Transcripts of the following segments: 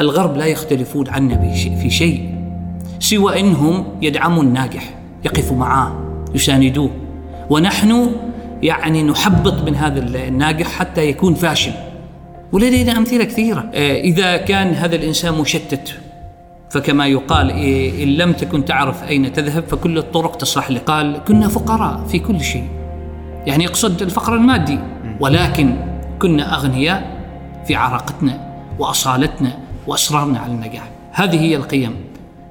الغرب لا يختلفون عنا في شيء سوى إنهم يدعموا الناجح يقفوا معاه يساندوه. ونحن يعني نحبط من هذا الناجح حتى يكون فاشل. ولدينا أمثلة كثيرة. آه، إذا كان هذا الإنسان مشتت فكما يقال إيه، إن لم تكن تعرف أين تذهب فكل الطرق تصلح لك. قال كنا فقراء في كل شيء. يعني يقصد الفقر المادي. ولكن كنا أغنياء في عراقتنا وأصالتنا واصرارنا على النجاح. هذه هي القيم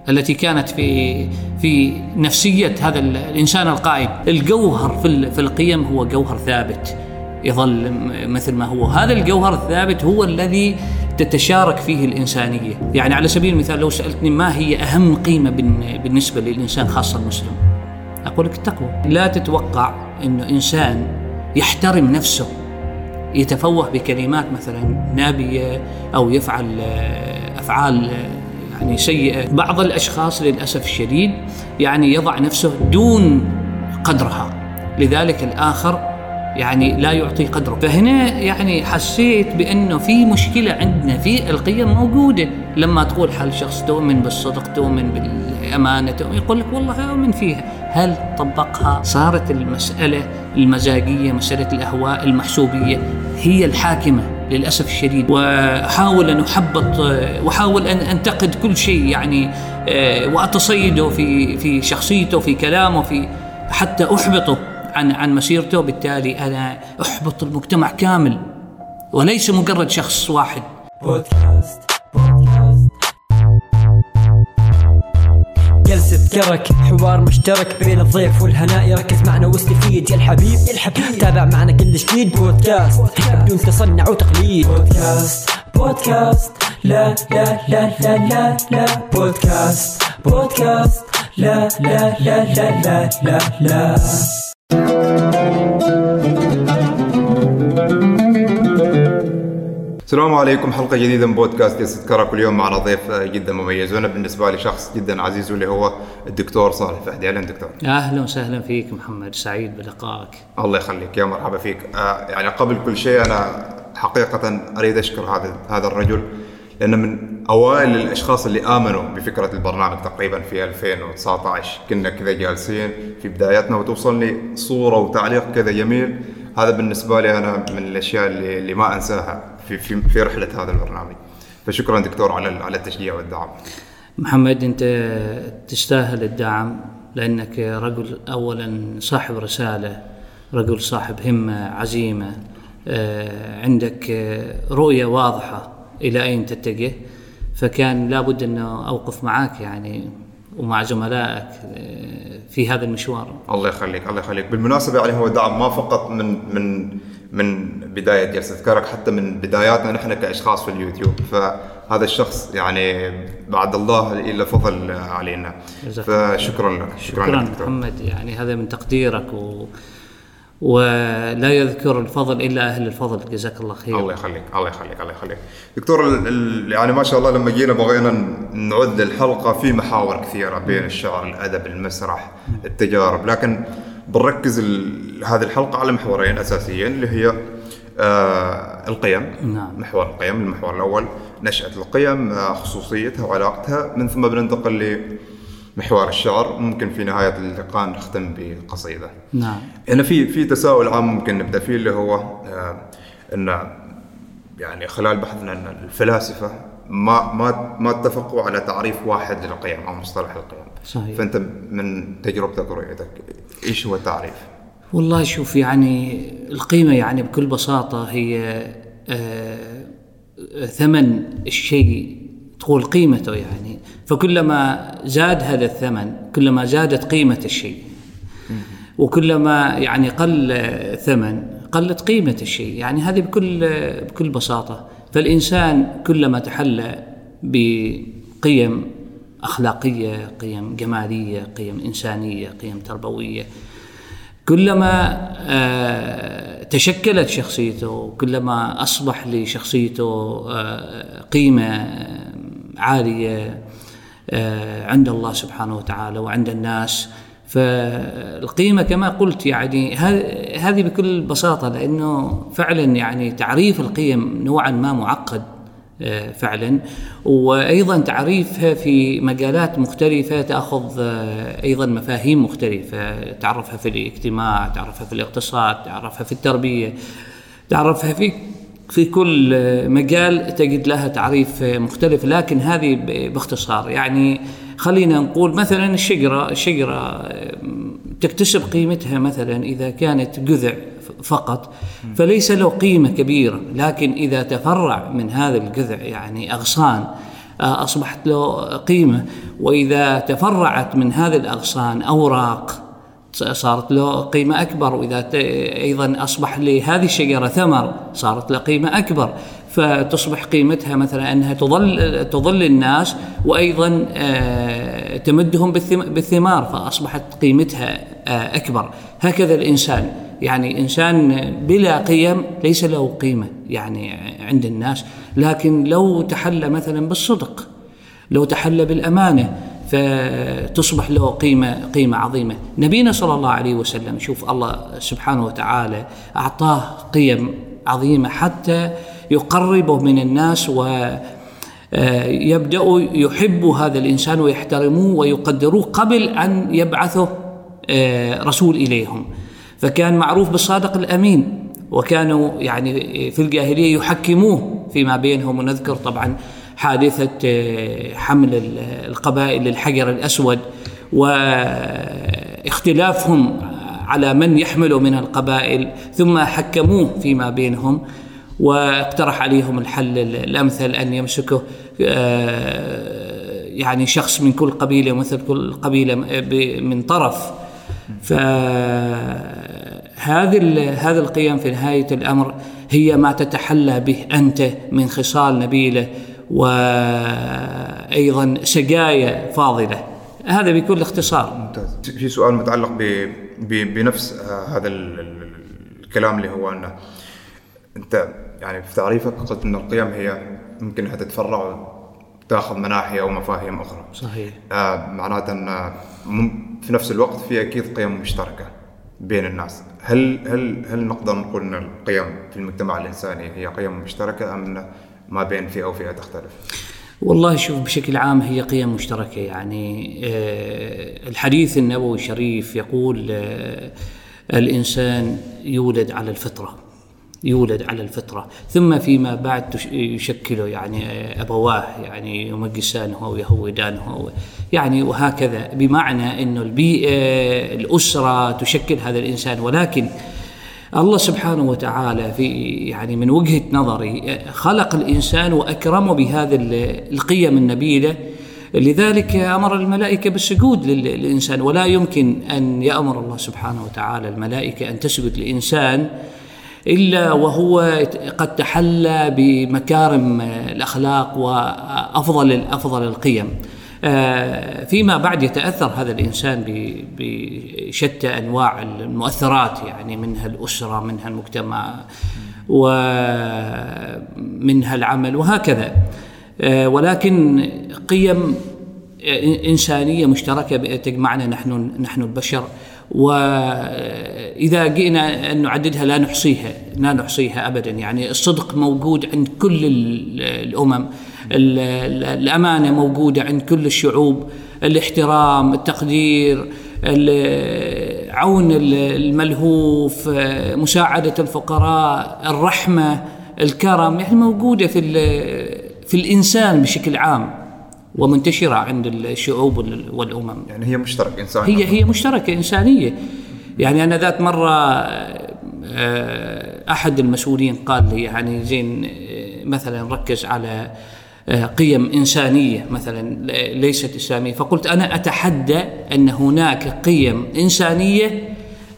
التي كانت في في نفسية هذا الإنسان القائد الجوهر في في القيم هو جوهر ثابت. يظل مثل ما هو. هذا الجوهر الثابت هو الذي تتشارك فيه الإنسانية. يعني على سبيل المثال لو سألتني ما هي أهم قيمة بالنسبة للإنسان خاصة المسلم؟ أقول لك التقوى. لا تتوقع أنه إنسان يحترم نفسه يتفوه بكلمات مثلا نابية أو يفعل أفعال يعني سيئة. بعض الأشخاص للأسف الشديد يعني يضع نفسه دون قدرها. لذلك الآخر يعني لا يعطي قدره. فهنا يعني حسيت بأنه في مشكلة عندنا في القيم موجودة. لما تقول حال شخص تؤمن بالصدق تؤمن بالأمانة تؤمن يقول لك والله أؤمن فيها. هل طبقها؟ صارت المسألة المزاجية مسألة الأهواء المحسوبية هي الحاكمة للأسف الشديد. وأحاول أن أحبط وأحاول أن أنتقد كل شيء يعني آه، وأتصيده في في شخصيته في كلامه في حتى أحبطه. عن عن مسيرته وبالتالي أنا أحبط المجتمع كامل وليس مجرد شخص واحد. بودكاست بودكاست. جلسة كرك حوار مشترك بين الضيف والهناء يركز معنا واستفيد يا الحبيب يا الحبيب. تابع معنا كل جديد. بودكاست بدون تصنع وتقليد. بودكاست بودكاست. لا لا لا لا لا لا. بودكاست بودكاست. لا لا لا لا لا لا لا. السلام عليكم حلقة جديدة من بودكاست كرك. اليوم معنا ضيف جدا مميز وأنا بالنسبة لي شخص جدا عزيز واللي هو الدكتور صالح فهدي. أهلا دكتور. أهلا وسهلا فيك محمد سعيد بلقائك. الله يخليك يا مرحبا فيك. آه يعني قبل كل شيء أنا حقيقة أريد أشكر هذا هذا الرجل لأنه من أوائل الأشخاص اللي آمنوا بفكرة البرنامج تقريبا في 2019 كنا كذا جالسين في بداياتنا وتوصلني صورة وتعليق كذا جميل. هذا بالنسبة لي أنا من الأشياء اللي, اللي ما أنساها في, في, في رحلة هذا البرنامج. فشكرا دكتور على على التشجيع والدعم. محمد أنت تستاهل الدعم لأنك رجل أولا صاحب رسالة رجل صاحب همة عزيمة. آه، عندك رؤية واضحة إلى أين تتجه؟ فكان لابد انه أوقف معك يعني ومع زملائك آه، في هذا المشوار. الله يخليك الله يخليك. بالمناسبة يعني هو دعم ما فقط من من من بداية جلسة كرك حتى من بداياتنا نحن كأشخاص في اليوتيوب. فهذا الشخص يعني بعد الله إلا فضل علينا. فشكرا لك. شكرا, شكرا لك محمد. يعني هذا من تقديرك و ولا يذكر الفضل إلا أهل الفضل. جزاك الله خير. الله يخليك الله يخليك الله يخليك. دكتور يعني ما شاء الله لما جينا بغينا نعد الحلقة في محاور كثيرة بين الشعر الأدب المسرح التجارب. لكن بنركز هذه الحلقة على محورين أساسيين اللي هي آه القيم. نعم. محور القيم المحور الأول نشأة القيم آه خصوصيتها وعلاقتها من ثم بننتقل محور الشعر ممكن في نهاية اللقاء نختم بقصيدة. نعم. هنا في في تساؤل عام ممكن نبدأ فيه اللي هو آه أن يعني خلال بحثنا أن الفلاسفة ما ما ما اتفقوا على تعريف واحد للقيم أو مصطلح القيم. صحيح. فأنت من تجربتك ورؤيتك إيش هو التعريف؟ والله شوف يعني القيمة يعني بكل بساطة هي آه ثمن الشيء تقول قيمته يعني. فكلما زاد هذا الثمن كلما زادت قيمة الشيء. وكلما يعني قل ثمن قلت قيمة الشيء. يعني هذه بكل بكل بساطة. فالإنسان كلما تحلى بقيم أخلاقية قيم جمالية قيم إنسانية قيم تربوية كلما آه، تشكلت شخصيته كلما أصبح لشخصيته آه، قيمة عالية آه، عند الله سبحانه وتعالى وعند الناس. فالقيمة كما قلت يعني هذه بكل بساطة لأنه فعلا يعني تعريف القيم نوعا ما معقد آه، فعلا. وأيضا تعريفها في مجالات مختلفة تأخذ آه، أيضا مفاهيم مختلفة. تعرفها في الاجتماع تعرفها في الاقتصاد تعرفها في التربية تعرفها في في كل مجال تجد لها تعريف مختلف لكن هذه باختصار. يعني خلينا نقول مثلا الشجرة الشجرة تكتسب قيمتها مثلا إذا كانت جذع فقط فليس له قيمة كبيرة. لكن إذا تفرع من هذا الجذع يعني أغصان آه، أصبحت له قيمة. وإذا تفرعت من هذه الأغصان أوراق صارت له قيمة أكبر وإذا أيضا أصبح لهذه الشجرة ثمر صارت له قيمة أكبر. فتصبح قيمتها مثلا أنها تظل تظل الناس وأيضا آه، تمدهم بالثمار فأصبحت قيمتها آه، أكبر. هكذا الإنسان. يعني إنسان بلا قيم ليس له قيمة يعني عند الناس. لكن لو تحلى مثلا بالصدق لو تحلى بالأمانة فتصبح له قيمة قيمة عظيمة. نبينا صلى الله عليه وسلم شوف الله سبحانه وتعالى أعطاه قيم عظيمة حتى يقربه من الناس و يبدأوا يحبوا هذا الإنسان ويحترموه ويقدروه قبل أن يبعثه آه، رسول إليهم. فكان معروف بالصادق الأمين وكانوا يعني في الجاهلية يحكموه فيما بينهم ونذكر طبعا حادثة آه، حمل القبائل للحجر الأسود واختلافهم على من يحمل من القبائل ثم حكموه فيما بينهم واقترح عليهم الحل الأمثل أن يمسكه آه، يعني شخص من كل قبيلة مثل كل قبيلة من طرف. فهذه هذه القيم في نهاية الأمر هي ما تتحلى به أنت من خصال نبيلة. وأيضا سقايه فاضلة. هذا بكل اختصار. ممتاز. في سؤال متعلق ب... ب... بنفس هذا الكلام اللي هو أنه أنت يعني في تعريفك قلت إن القيم هي ممكن انها تتفرع وتأخذ مناحي أو مفاهيم أخرى. صحيح. آه معناته أن في نفس الوقت في أكيد قيم مشتركة بين الناس. هل هل هل نقدر نقول إن القيم في المجتمع الإنساني هي قيم مشتركة أم ما بين فئة وفئة تختلف؟ والله شوف بشكل عام هي قيم مشتركة. يعني آه، الحديث النبوي الشريف يقول آه، الإنسان يولد على الفطرة يولد على الفطرة. ثم فيما بعد يشكله يعني آه، أبواه يعني يمجسانه أو يهودانه يعني وهكذا. بمعنى إنه البيئة الأسرة تشكل هذا الإنسان. ولكن الله سبحانه وتعالى في يعني من وجهة نظري خلق الإنسان واكرمه بهذه القيم النبيلة. لذلك أمر الملائكة بالسجود للإنسان. ولا يمكن أن يأمر الله سبحانه وتعالى الملائكة أن تسجد لانسان إلا وهو قد تحلى بمكارم الأخلاق وأفضل أفضل القيم. فيما بعد يتأثر هذا الإنسان بشتى أنواع المؤثرات يعني منها الأسرة منها المجتمع ومنها العمل وهكذا. آه، ولكن قيم إنسانية مشتركة تجمعنا نحن نحن البشر. وإذا جئنا أن نعددها لا نحصيها لا نحصيها ابدا. يعني الصدق موجود عند كل الأمم. الأمانة موجودة عند كل الشعوب الاحترام التقدير عون الملهوف مساعدة الفقراء الرحمة الكرم يعني موجودة في في الإنسان بشكل عام ومنتشرة عند الشعوب والأمم. يعني هي مشتركة إنسانية. هي هي مشتركة إنسانية. يعني أنا ذات مرة آه، أحد المسؤولين قال لي يعني زين آه، مثلا ركز على قيم إنسانية مثلا ليست إسلامية. فقلت أنا أتحدى أن هناك قيم إنسانية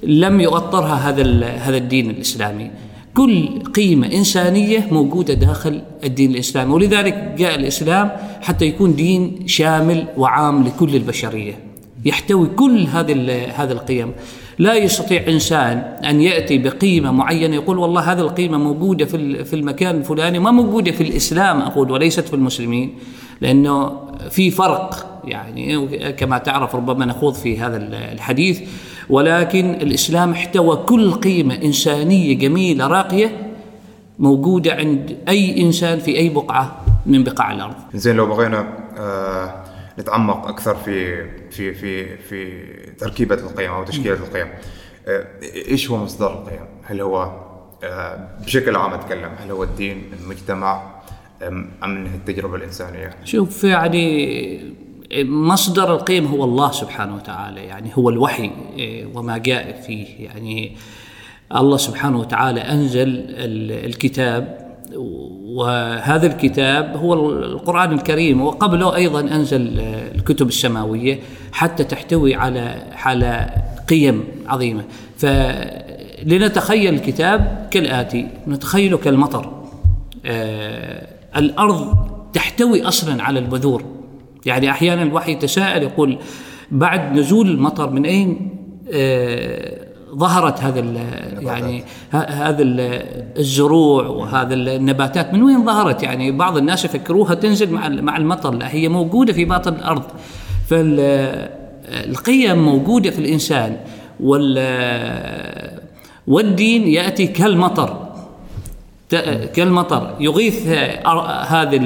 لم يؤطرها هذا هذا الدين الإسلامي. كل قيمة إنسانية موجودة داخل الدين الإسلامي ولذلك جاء الإسلام حتى يكون دين شامل وعام لكل البشرية. يحتوي كل هذه هذه القيم. لا يستطيع إنسان أن يأتي بقيمة معينة يقول والله هذه القيمة موجودة في في المكان الفلاني ما موجودة في الإسلام أقول وليست في المسلمين لأنه في فرق يعني كما تعرف ربما نخوض في هذا الحديث ولكن الإسلام احتوى كل قيمة إنسانية جميلة راقية موجودة عند أي إنسان في أي بقعة من بقاع الأرض. زين لو بغينا آه نتعمق أكثر في في في في تركيبة القيم أو تشكيلة القيم. آه إيش هو مصدر القيم؟ هل هو آه بشكل عام أتكلم هل هو الدين، المجتمع أم التجربة الإنسانية؟ شوف يعني مصدر القيم هو الله سبحانه وتعالى يعني هو الوحي وما جاء فيه يعني الله سبحانه وتعالى أنزل الكتاب وهذا الكتاب هو القرآن الكريم وقبله أيضا أنزل الكتب السماوية حتى تحتوي على على قيم عظيمة. فلنتخيل الكتاب كالآتي نتخيله كالمطر. آه الأرض تحتوي أصلا على البذور. يعني أحيانا الوحي يتساءل يقول بعد نزول المطر من أين؟ آه ظهرت هذا يعني هذا الزروع وهذا النباتات. من وين ظهرت؟ يعني بعض الناس يفكروها تنزل مع مع المطر لا هي موجودة في باطن الأرض. فالقيم موجودة في الإنسان وال والدين يأتي كالمطر. كالمطر. يغيث هذه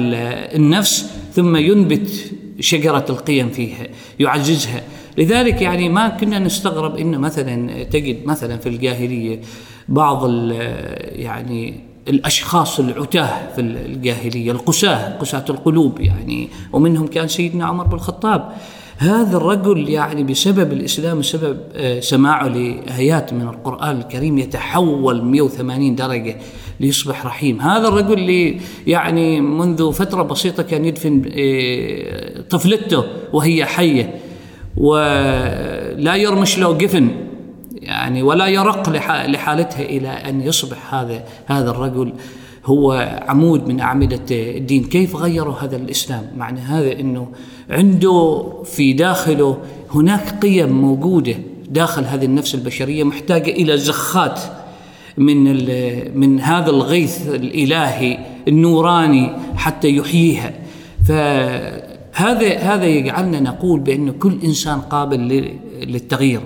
النفس ثم ينبت شجرة القيم فيها يعززها. لذلك يعني ما كنا نستغرب إن مثلا تجد مثلا في الجاهلية بعض يعني الأشخاص العتاه في الجاهلية القساة قساة القلوب يعني ومنهم كان سيدنا عمر بن الخطاب. هذا الرجل يعني بسبب الإسلام بسبب سماعه لآيات من القرآن الكريم يتحول 180 درجة ليصبح رحيم. هذا الرجل اللي يعني منذ فترة بسيطة كان يدفن طفلته وهي حية. ولا يرمش له قفن يعني ولا يرق لحالتها إلى أن يصبح هذا هذا الرجل هو عمود من أعمدة الدين، كيف غيروا هذا الإسلام؟ معنى هذا إنه عنده في داخله هناك قيم موجودة داخل هذه النفس البشرية محتاجة إلى زخات من من هذا الغيث الإلهي النوراني حتى يحييها. هذا هذا يجعلنا نقول بأن كل إنسان قابل للتغيير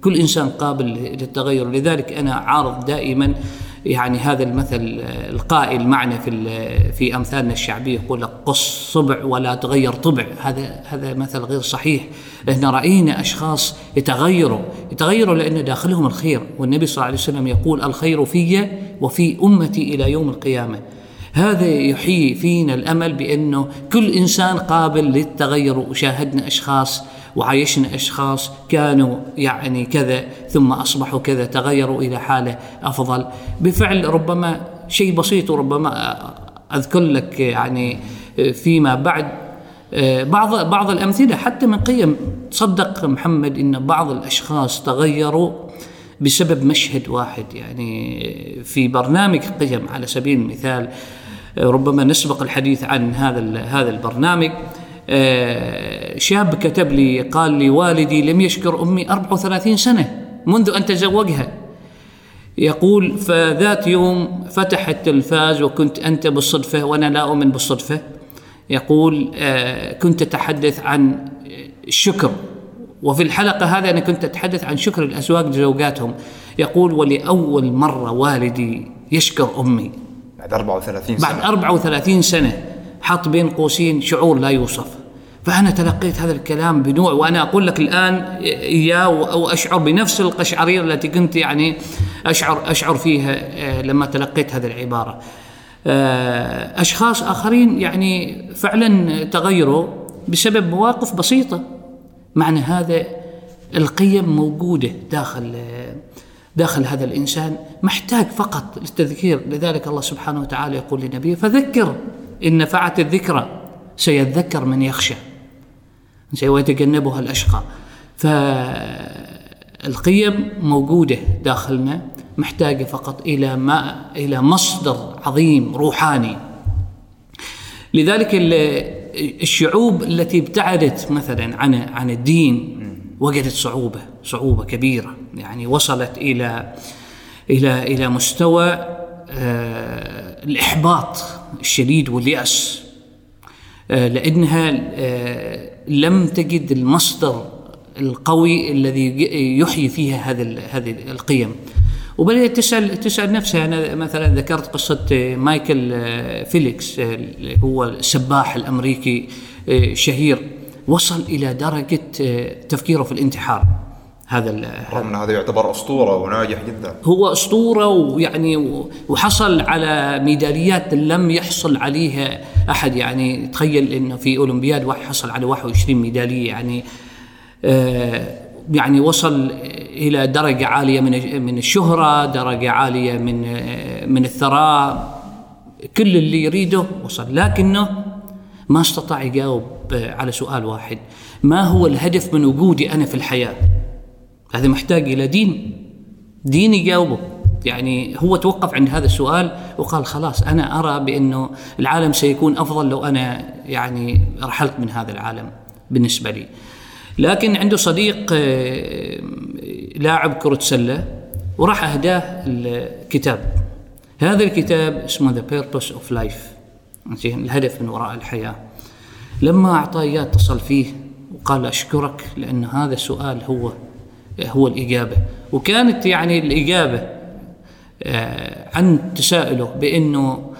كل إنسان قابل للتغير. لذلك أنا عارض دائما يعني هذا المثل القائل معنا في في أمثالنا الشعبية يقول قص صبع ولا تغير طبع. هذا هذا مثل غير صحيح. لأن رأينا أشخاص يتغيروا يتغيروا لأن داخلهم الخير. والنبي صلى الله عليه وسلم يقول الخير في وفي أمتي إلى يوم القيامة. هذا يحيي فينا الأمل بأنه كل إنسان قابل للتغير وشاهدنا أشخاص وعايشنا أشخاص كانوا يعني كذا ثم أصبحوا كذا تغيروا إلى حالة أفضل. بفعل ربما شيء بسيط وربما أذكر لك يعني فيما بعد. بعض بعض الأمثلة حتى من قيم. تصدق محمد إن بعض الأشخاص تغيروا بسبب مشهد واحد. يعني في برنامج قيم على سبيل المثال ربما نسبق الحديث عن هذا هذا البرنامج. آه، شاب كتب لي قال لي والدي لم يشكر أمي 34 سنة منذ أن تزوجها. يقول فذات يوم فتح التلفاز وكنت أنت بالصدفة وأنا لا أؤمن بالصدفة. يقول آه، كنت أتحدث عن الشكر وفي الحلقة هذه أنا كنت أتحدث عن شكر الأزواج لزوجاتهم. يقول ولأول مرة والدي يشكر أمي. بعد 34 سنة. بعد 34 سنة حط بين قوسين شعور لا يوصف. فأنا تلقيت هذا الكلام بنوع وأنا أقول لك الآن إياه وأشعر بنفس القشعريرة التي كنت يعني أشعر أشعر فيها آه، لما تلقيت هذه العبارة. آه، أشخاص آخرين يعني فعلا تغيروا بسبب مواقف بسيطة. معنى هذا القيم موجودة داخل داخل هذا الإنسان محتاج فقط للتذكير. لذلك الله سبحانه وتعالى يقول لنبيه فذكر إن نفعت الذكرى سيذكر من يخشى ويتجنبها الأشقى. فالقيم موجودة داخلنا محتاجة فقط إلى ما إلى مصدر عظيم روحاني. لذلك الشعوب التي ابتعدت مثلا عن عن الدين وجدت صعوبة صعوبة كبيرة. يعني وصلت إلى إلى إلى مستوى آه الإحباط الشديد واليأس آه لأنها آه لم تجد المصدر القوي الذي يحيي فيها هذه هذه القيم. وبدأت تسأل تسأل نفسها. أنا مثلا ذكرت قصة مايكل فيليكس اللي هو السباح الأمريكي آه، شهير وصل إلى درجة آه، تفكيره في الانتحار. هذا رغم أن هذا يعتبر أسطورة وناجح جدا. هو أسطورة ويعني وحصل على ميداليات لم يحصل عليها أحد. يعني تخيل إنه في أولمبياد واحد حصل على 21 ميدالية. يعني آه يعني وصل إلى درجة عالية من من الشهرة، درجة عالية من آه من الثراء. كل اللي يريده وصل. لكنه ما استطاع يجاوب آه، على سؤال واحد. ما هو الهدف من وجودي أنا في الحياة؟ هذا محتاج إلى دين. دين يجاوبه يعني هو توقف عند هذا السؤال وقال خلاص أنا أرى بأنه العالم سيكون أفضل لو أنا يعني رحلت من هذا العالم بالنسبة لي. لكن عنده صديق آه، لاعب كرة سلة وراح أهداه الكتاب. هذا الكتاب اسمه The Purpose of Life الهدف من وراء الحياة. لما أعطاه إياه اتصل فيه وقال أشكرك لأن هذا السؤال هو هو الإجابة. وكانت يعني الإجابة آه، عن تساؤله بإنه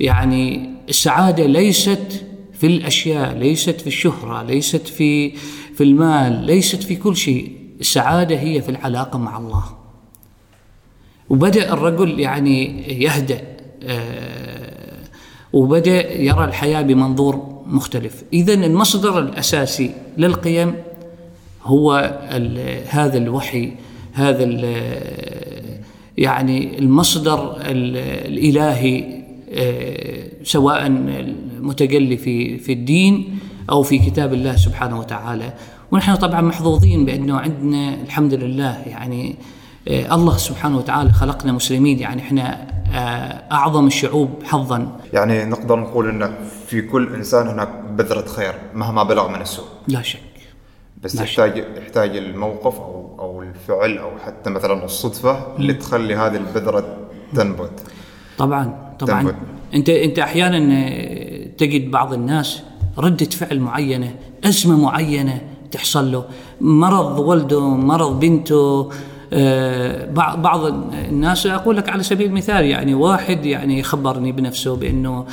يعني السعادة ليست في الأشياء ليست في الشهرة ليست في في المال ليست في كل شيء. السعادة هي في العلاقة مع الله. وبدأ الرجل يعني يهدأ آه، وبدأ يرى الحياة بمنظور مختلف. اذا المصدر الأساسي للقيم هو هذا الوحي هذا يعني المصدر ال- الإلهي آه، سواء المتجلي في في الدين أو في كتاب الله سبحانه وتعالى. ونحن طبعا محظوظين بأنه عندنا الحمد لله يعني آه، الله سبحانه وتعالى خلقنا مسلمين. يعني إحنا آه، أعظم الشعوب حظا. يعني نقدر نقول إن في كل إنسان هناك بذرة خير مهما بلغ من السوء. لا شك. بس ماشي. يحتاج يحتاج الموقف أو أو الفعل أو حتى مثلا الصدفة اللي تخلي هذه البذرة تنبت طبعا طبعا تنبت. أنت أنت أحيانا آه، تجد بعض الناس ردة فعل معينة ازمه معينة تحصل له مرض ولده مرض بنته آه، بعض الناس أقول لك على سبيل المثال يعني واحد يعني خبرني بنفسه بأنه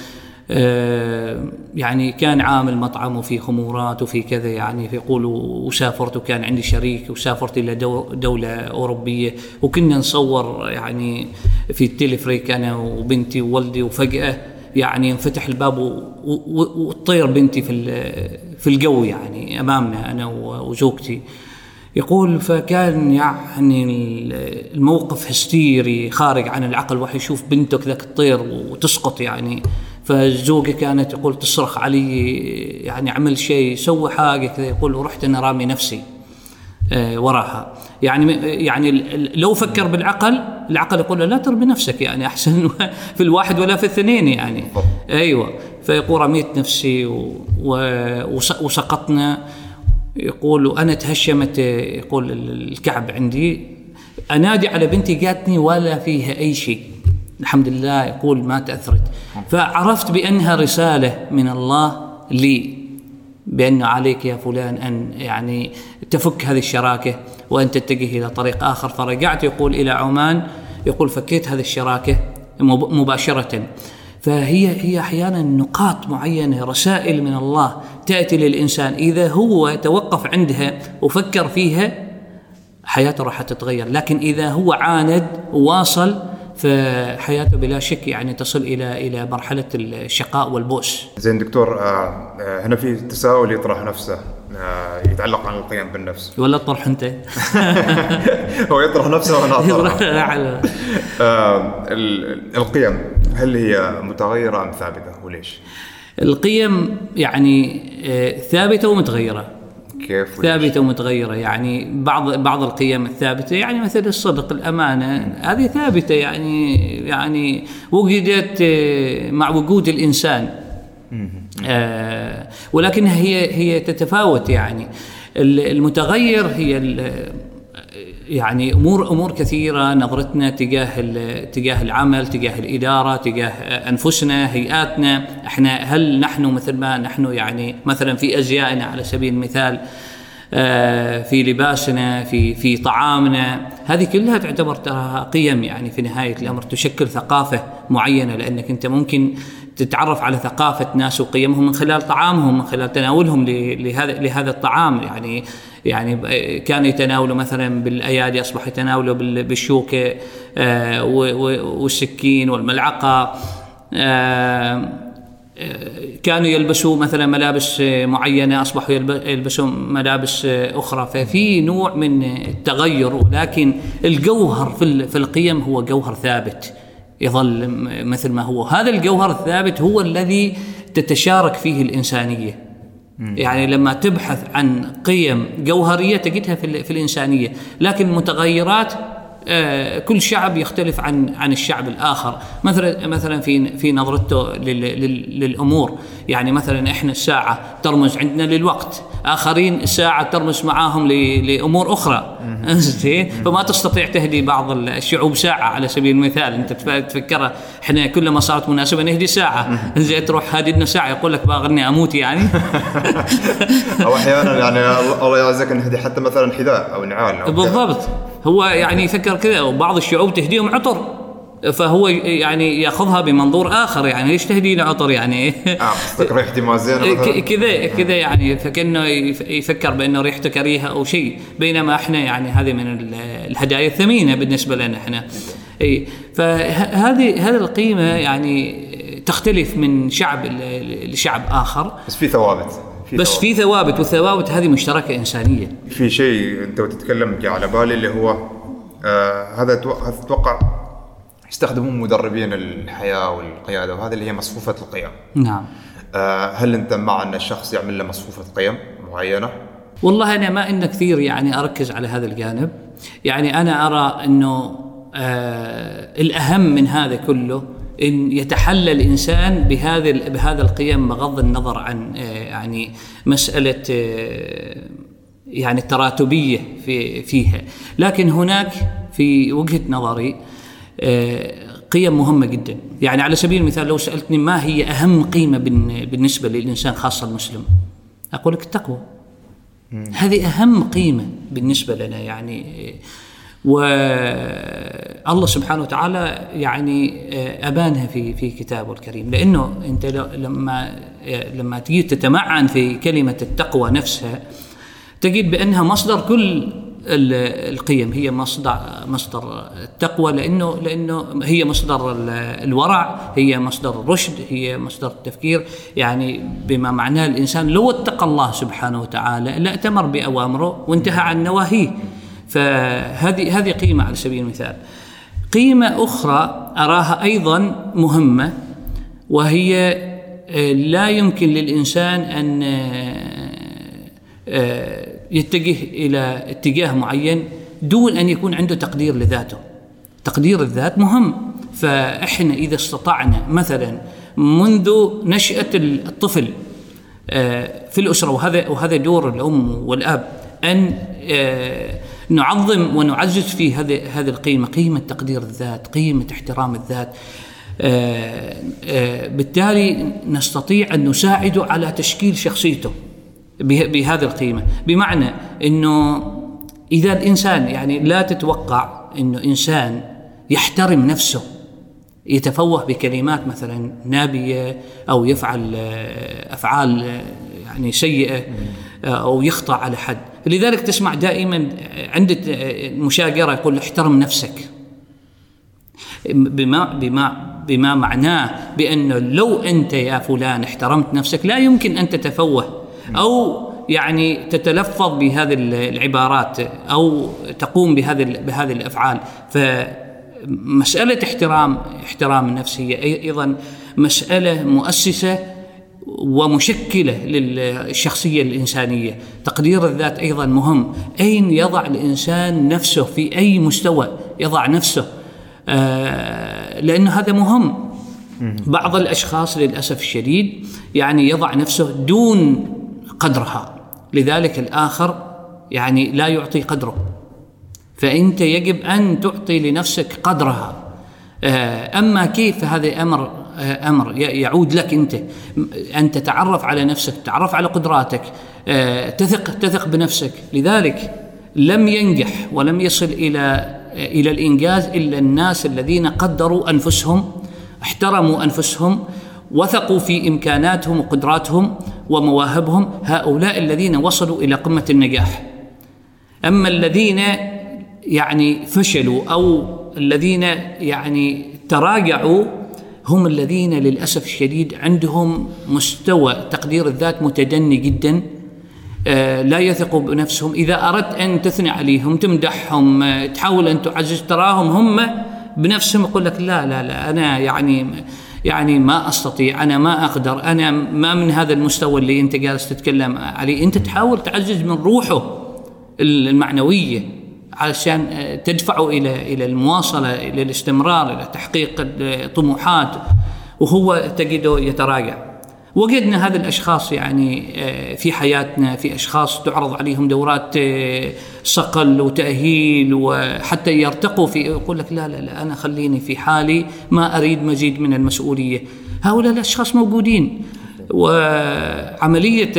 يعني كان عامل مطعم وفي خمورات وفي كذا يعني يقول وسافرت وكان عندي شريك وسافرت إلى دو- دولة أوروبية. وكنا نصور يعني في التلفريك أنا وبنتي وولدي وفجأة يعني انفتح الباب وتطير بنتي في في الجو يعني أمامنا أنا وزوجتي. يقول فكان يعني الموقف هستيري خارج عن العقل واحد يشوف بنته كذا تطير وتسقط يعني. فالزوجة كانت يقول تصرخ علي يعني عمل شيء سوى حاجة كذا يقول ورحت أنا رامي نفسي آه، وراها. يعني يعني لو فكر بالعقل العقل يقول لا ترمي نفسك يعني أحسن في الواحد ولا في الاثنين يعني. أيوه. فيقول رميت نفسي وسقطنا. يقول وأنا تهشمت يقول ال- الكعب عندي. أنادي على بنتي جاتني ولا فيها أي شيء. الحمد لله يقول ما تأثرت. فعرفت بأنها رسالة من الله لي بأن عليك يا فلان أن يعني تفك هذه الشراكة وأن تتجه إلى طريق آخر. فرجعت يقول إلى عمان يقول فكيت هذه الشراكة مب- مباشرة. فهي هي أحيانا نقاط معينة رسائل من الله تأتي للإنسان. إذا هو توقف عندها وفكر فيها حياته راح تتغير. لكن إذا هو عاند وواصل فحياته بلا شك يعني تصل إلى إلى مرحلة الشقاء والبؤس. زين دكتور آه، آه، هنا في تساؤل يطرح نفسه آه، يتعلق عن القيم بالنفس. ولا تطرح أنت؟ هو يطرح نفسه وأنا أطرح. على آه، القيم هل هي متغيرة أم ثابتة وليش؟ القيم يعني آه، ثابتة ومتغيرة. كيف؟ ثابتة ومتغيرة. يعني بعض بعض القيم الثابتة يعني مثل الصدق الأمانة هذه ثابتة. يعني يعني وجدت آه، مع وجود الإنسان. آه، ولكنها هي هي تتفاوت يعني. ال- المتغير هي يعني امور أمور كثيرة نظرتنا تجاه تجاه العمل تجاه الإدارة تجاه أنفسنا هيئاتنا. إحنا هل نحن مثل ما نحن يعني مثلا في ازيائنا على سبيل المثال آه، في لباسنا في في طعامنا هذه كلها تعتبر قيم يعني في نهاية الأمر تشكل ثقافة معينة لأنك أنت ممكن تتعرف على ثقافة ناس وقيمهم من خلال طعامهم من خلال تناولهم لهذا لهذا الطعام. يعني يعني كانوا يتناولوا مثلا بالأيادي أصبح يتناولوا بالشوكة آه، والسكين والملعقة آه، كانوا يلبسوا مثلا ملابس معينة أصبحوا يلبسوا ملابس أخرى. ففي نوع من التغير ولكن الجوهر في القيم هو جوهر ثابت يظل مثل ما هو. هذا الجوهر الثابت هو الذي تتشارك فيه الإنسانية. يعني لما تبحث عن قيم جوهرية تجدها في الإنسانية لكن متغيرات آه، كل شعب يختلف عن عن الشعب الآخر. مثلا مثلا في في نظرته للأمور. يعني مثلا إحنا الساعة ترمز عندنا للوقت. آخرين الساعة ترمز معاهم لأمور أخرى. زين؟ فما تستطيع تهدي بعض الشعوب ساعة على سبيل المثال. أنت تفكرها إحنا كلما صارت مناسبة نهدي ساعة. زين؟ تروح هادي ساعة. يقول لك باغرني أموت يعني. أو أحيانا يعني الله يعزك نهدي حتى مثلا حذاء أو نعال أو بالضبط. هو يعني يفكر كذا. وبعض الشعوب تهديهم عطر. فهو يعني يأخذها بمنظور آخر يعني ليش تهدي عطر؟ يعني آه قصدك ريحتي ما زينه كذا كذا يعني فكأنه يفكر بأنه ريحته كريهة أو شيء. بينما إحنا يعني هذه من الهدايا الثمينة بالنسبة لنا إحنا. إي فهذه هذه القيمة يعني تختلف من شعب لشعب آخر. بس في ثوابت. في بس ثوابت. في ثوابت والثوابت هذه مشتركة إنسانية. في شيء أنت وتتكلم جاء على بالي اللي هو آه هذا أتوقع يستخدمون مدربين الحياة والقيادة وهذا اللي هي مصفوفة القيم. نعم. آه هل أنت مع أن الشخص يعمل له مصفوفة قيم معينة؟ والله أنا ما إن كثير يعني أركز على هذا الجانب. يعني أنا أرى إنه آه الأهم من هذا كله إن يتحلى الإنسان بهذه بهذا القيم بغض النظر عن آه، يعني مسألة آه، يعني التراتبيه في فيها. لكن هناك في وجهة نظري قيم مهمة جدا. يعني على سبيل المثال لو سألتني ما هي أهم قيمة بالنسبة للإنسان خاصة المسلم؟ أقول لك التقوى. هذه أهم قيمة بالنسبة لنا يعني والله سبحانه وتعالى يعني آه، أبانها في في كتابه الكريم. لأنه أنت لما لما تجي تتمعن في كلمة التقوى نفسها تجد بأنها مصدر كل القيم هي مصدر مصدر التقوى لأنه لأنه هي مصدر الورع هي مصدر الرشد هي مصدر التفكير. يعني بما معناه الإنسان لو اتقى الله سبحانه وتعالى لاتمر بأوامره وانتهى عن نواهيه. فهذه هذه قيمة على سبيل المثال. قيمة أخرى أراها أيضا مهمة وهي آه، لا يمكن للإنسان أن آه، آه، يتجه إلى اتجاه معين دون أن يكون عنده تقدير لذاته. تقدير الذات مهم. فإحنا إذا استطعنا مثلا منذ نشأة الطفل في الأسرة وهذا وهذا دور الأم والأب أن نعظم ونعزز في هذه هذه القيمة قيمة تقدير الذات قيمة احترام الذات. آه، آه، بالتالي نستطيع أن نساعده على تشكيل شخصيته. بهذه القيمة. بمعنى إنه إذا الإنسان يعني لا تتوقع إنه إنسان يحترم نفسه يتفوه بكلمات مثلا نابية أو يفعل آه، أفعال يعني سيئة أو يخطأ على حد. لذلك تسمع دائما عند المشاجره يقول احترم نفسك. بما بما بما معناه بأنه لو أنت يا فلان احترمت نفسك لا يمكن أن تتفوه أو يعني تتلفظ بهذه العبارات أو تقوم بهذه بهذه الأفعال. فمسألة احترام احترام النفس هي أيضا مسألة مؤسسة ومشكلة للشخصية الإنسانية، تقدير الذات أيضا مهم، أين يضع الإنسان نفسه في أي مستوى يضع نفسه؟ آه لأنه هذا مهم. بعض الأشخاص للأسف الشديد يعني يضع نفسه دون قدرها، لذلك الآخر يعني لا يعطي قدره. فأنت يجب أن تعطي لنفسك قدرها. آه أما كيف هذا أمر أمر يعود لك أنت أن تتعرف على نفسك تتعرف على قدراتك آه، تثق تثق بنفسك لذلك لم ينجح ولم يصل إلى إلى الإنجاز إلا الناس الذين قدروا أنفسهم احترموا أنفسهم وثقوا في إمكاناتهم وقدراتهم ومواهبهم هؤلاء الذين وصلوا إلى قمة النجاح. أما الذين يعني فشلوا أو الذين يعني تراجعوا هم الذين للأسف الشديد عندهم مستوى تقدير الذات متدني جدا آه، لا يثقوا بنفسهم. إذا أردت أن تثني عليهم تمدحهم آه، تحاول أن تعزز تراهم هم بنفسهم يقول لك لا لا لا أنا يعني يعني ما أستطيع أنا ما أقدر أنا ما من هذا المستوى اللي أنت جالس تتكلم عليه. أنت تحاول تعزز من روحه المعنوية علشان آه، تدفعه إلى إلى المواصلة إلى الاستمرار إلى تحقيق الطموحات وهو تجده يتراجع. وجدنا هذه الأشخاص يعني آه، في حياتنا في أشخاص تعرض عليهم دورات آه، صقل وتأهيل وحتى يرتقوا في يقول لك لا لا لا أنا خليني في حالي ما أريد مزيد من المسؤولية. هؤلاء الأشخاص موجودين. وعملية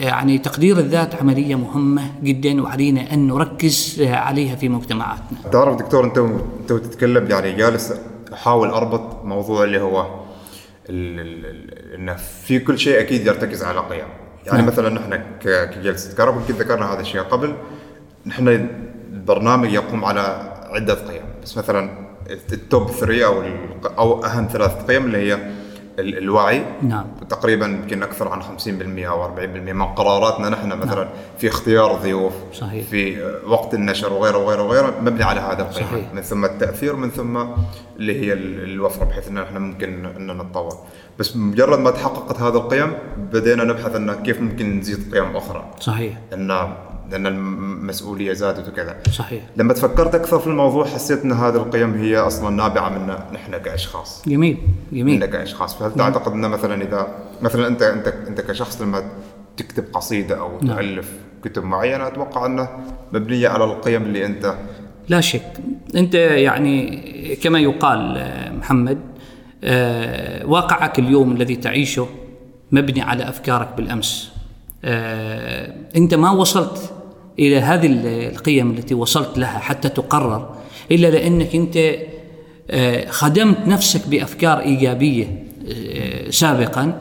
يعني تقدير الذات عملية مهمة جدا وعلينا أن نركز عليها في مجتمعاتنا. تعرف دكتور أنت أنت تتكلم يعني جالس أحاول أربط موضوع اللي هو إنه في كل شيء أكيد يرتكز على قيم يعني نعم. مثلا نحن كجلسة كهرباء يمكن ذكرنا هذا الشيء قبل نحن البرنامج يقوم على عدة قيم بس مثلا التوب 3 أو أو أهم ثلاث قيم اللي هي الوعي نعم تقريبا يمكن أكثر عن 50% أو 40% من قراراتنا نحن مثلا نعم. في اختيار ضيوف صحيح. في وقت النشر وغيره وغيره وغيره مبني على هذا القيم. من ثم التأثير من ثم اللي هي الوفرة بحيث إن إحنا ممكن إن نتطور بس مجرد ما تحققت هذه القيم بدينا نبحث ان كيف ممكن نزيد قيم أخرى صحيح ان لأن المسؤوليه زادت وكذا. صحيح. لما تفكرت أكثر في الموضوع حسيت إن هذه القيم هي أصلا نابعة منا نحن كأشخاص. جميل جميل. منا كأشخاص. فهل تعتقد إن مثلا إذا مثلا أنت أنت أنت كشخص لما تكتب قصيدة أو نعم. تألف كتب معينة أتوقع إنه مبنية على القيم اللي أنت لا شك. أنت يعني كما يقال محمد آه، واقعك اليوم الذي تعيشه مبني على أفكارك بالأمس. آه، أنت ما وصلت إلى هذه القيم التي وصلت لها حتى تقرر إلا لأنك أنت آه، خدمت نفسك بأفكار إيجابية آه، سابقا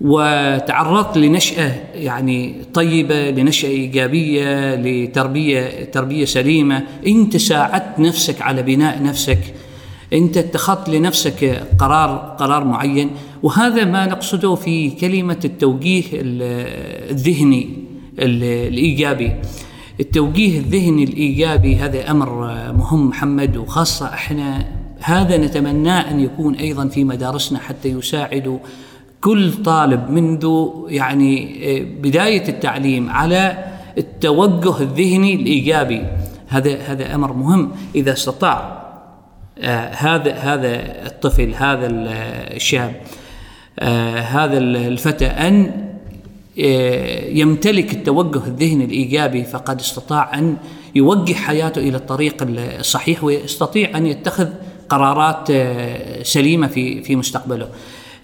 وتعرضت لنشأة يعني طيبة لنشأة إيجابية لتربية تربية سليمة. أنت ساعدت نفسك على بناء نفسك. أنت اتخذت لنفسك قرار قرار معين. وهذا ما نقصده في كلمة التوجيه الذهني. الإيجابي. التوجيه الذهني الإيجابي هذا أمر مهم محمد وخاصة إحنا هذا نتمناه أن يكون أيضا في مدارسنا حتى يساعد كل طالب منذ يعني بداية التعليم على التوجه الذهني الإيجابي. هذا هذا أمر مهم. إذا استطاع آه هذا هذا الطفل هذا الشاب آه هذا الفتى آه يمتلك التوجه الذهني الإيجابي فقد استطاع أن يوجه حياته إلى الطريق الصحيح ويستطيع أن يتخذ قرارات آه، سليمة في في مستقبله.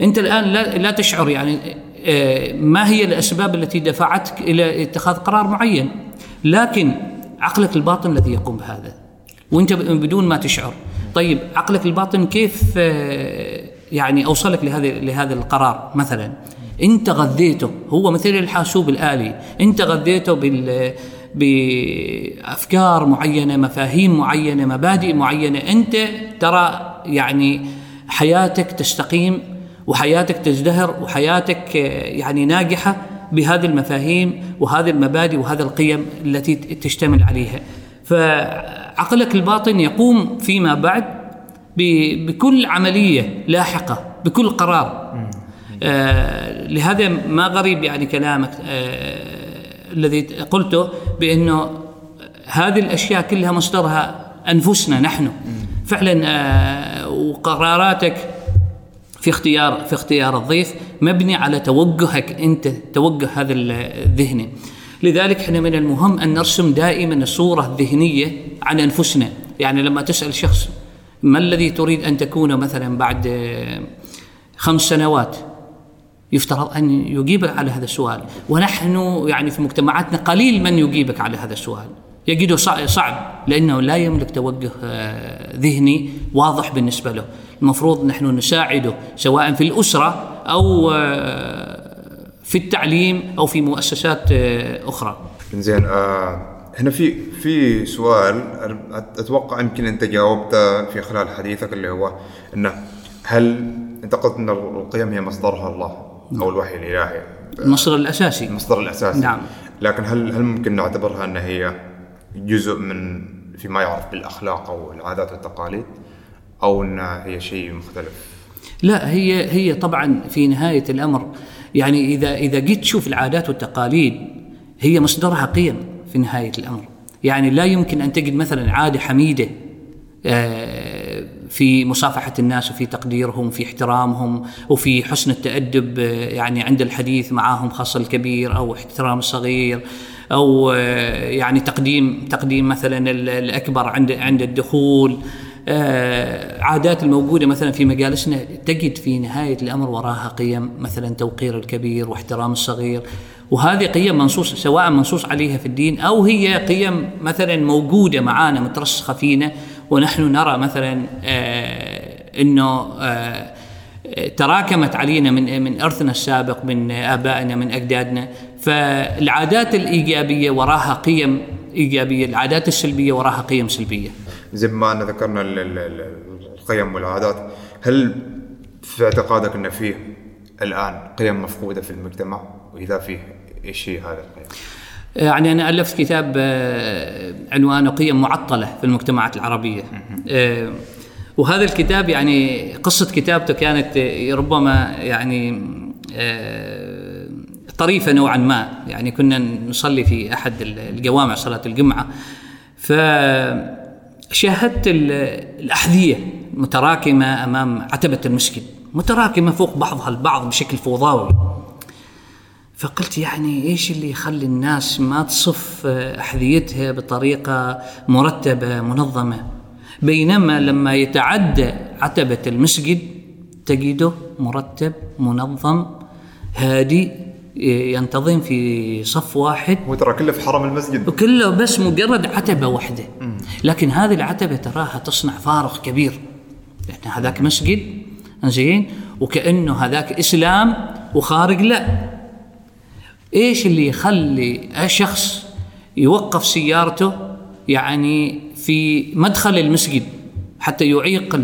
أنت الآن لا, تشعر يعني آه، ما هي الأسباب التي دفعتك إلى اتخاذ قرار معين؟ لكن عقلك الباطن الذي يقوم بهذا وأنت بدون ما تشعر. طيب عقلك الباطن كيف آه، يعني أوصلك لهذا لهذا القرار مثلا؟ انت غذيته هو مثل الحاسوب الآلي. انت غذيته بال بأفكار معينة مفاهيم معينة مبادئ معينة. انت ترى يعني حياتك تستقيم وحياتك تزدهر وحياتك يعني ناجحة بهذه المفاهيم وهذه المبادئ وهذه القيم التي تشتمل عليها. فعقلك الباطن يقوم فيما بعد بكل عملية لاحقة بكل قرار. لهذا ما غريب يعني كلامك آه الذي قلته بأنه هذه الأشياء كلها مصدرها أنفسنا نحن. فعلا آه وقراراتك في اختيار في اختيار الضيف مبني على توجهك أنت توجه هذا الذهني. لذلك إحنا من المهم أن نرسم دائما الصورة الذهنية عن أنفسنا. يعني لما تسأل شخص ما الذي تريد أن تكون مثلا بعد خمس سنوات؟ يفترض أن يجيبك على هذا السؤال. ونحن يعني في مجتمعاتنا قليل من يجيبك على هذا السؤال. يجده صع- صعب لأنه لا يملك توجه آه، ذهني واضح بالنسبة له. المفروض نحن نساعده سواء في الأسرة أو آه، في التعليم أو في مؤسسات آه، أخرى. زين هنا في في سؤال أتوقع يمكن أنت جاوبته في خلال حديثك اللي هو إنه هل أنت قلت إن القيم هي مصدرها الله؟ أو الوحي الالهي المصدر الأساسي. المصدر الأساسي. نعم. لكن هل هل ممكن نعتبرها أن هي جزء من فيما يعرف بالأخلاق أو العادات والتقاليد أو انها هي شيء مختلف؟ لا هي هي طبعا في نهاية الأمر يعني اذا إذا جيت تشوف العادات والتقاليد هي مصدرها قيم في نهاية الأمر. يعني لا يمكن أن تجد مثلا عادة حميدة آه، في مصافحة الناس وفي تقديرهم وفي احترامهم وفي حسن التأدب آه، يعني عند الحديث معهم خاصة الكبير أو احترام الصغير أو آه، يعني تقديم تقديم مثلا ال- الأكبر عند عند الدخول. آه، عادات الموجودة مثلا في مجالسنا تجد في نهاية الأمر وراها قيم مثلا توقير الكبير واحترام الصغير. وهذه قيم منصوص سواء منصوص عليها في الدين أو هي قيم مثلا موجودة معانا مترسخة فينا ونحن نرى مثلا آه، إنه آه، تراكمت علينا من من أرثنا السابق من آبائنا من أجدادنا. فالعادات الإيجابية وراها قيم إيجابية العادات السلبية وراها قيم سلبية. زي ما أن ذكرنا ال- ال- ال- القيم والعادات هل في اعتقادك إن فيه الآن قيم مفقودة في المجتمع؟ وإذا فيه إيش هي هذه القيم؟ يعني أنا ألفت كتاب آه، عنوانه قيم معطلة في المجتمعات العربية. آه، وهذا الكتاب يعني قصة كتابته كانت آه، ربما يعني آه، طريفة نوعا ما. يعني كنا نصلي في أحد الجوامع صلاة الجمعة. فشاهدت ال- الأحذية متراكمة أمام عتبة المسجد متراكمة فوق بعضها البعض بشكل فوضوي. فقلت يعني إيش اللي يخلي الناس ما تصف أحذيتها بطريقة مرتبة منظمة؟ بينما لما يتعدى عتبة المسجد تجده مرتب منظم هادي ينتظم في صف واحد. هو ترى كله في حرم المسجد. وكله بس مجرد عتبة واحدة. لكن هذه العتبة تراها تصنع فارق كبير. لأن هذاك مسجد زين وكأنه هذاك إسلام وخارج لا. إيش اللي يخلي شخص يوقف سيارته يعني في مدخل المسجد حتى يعيق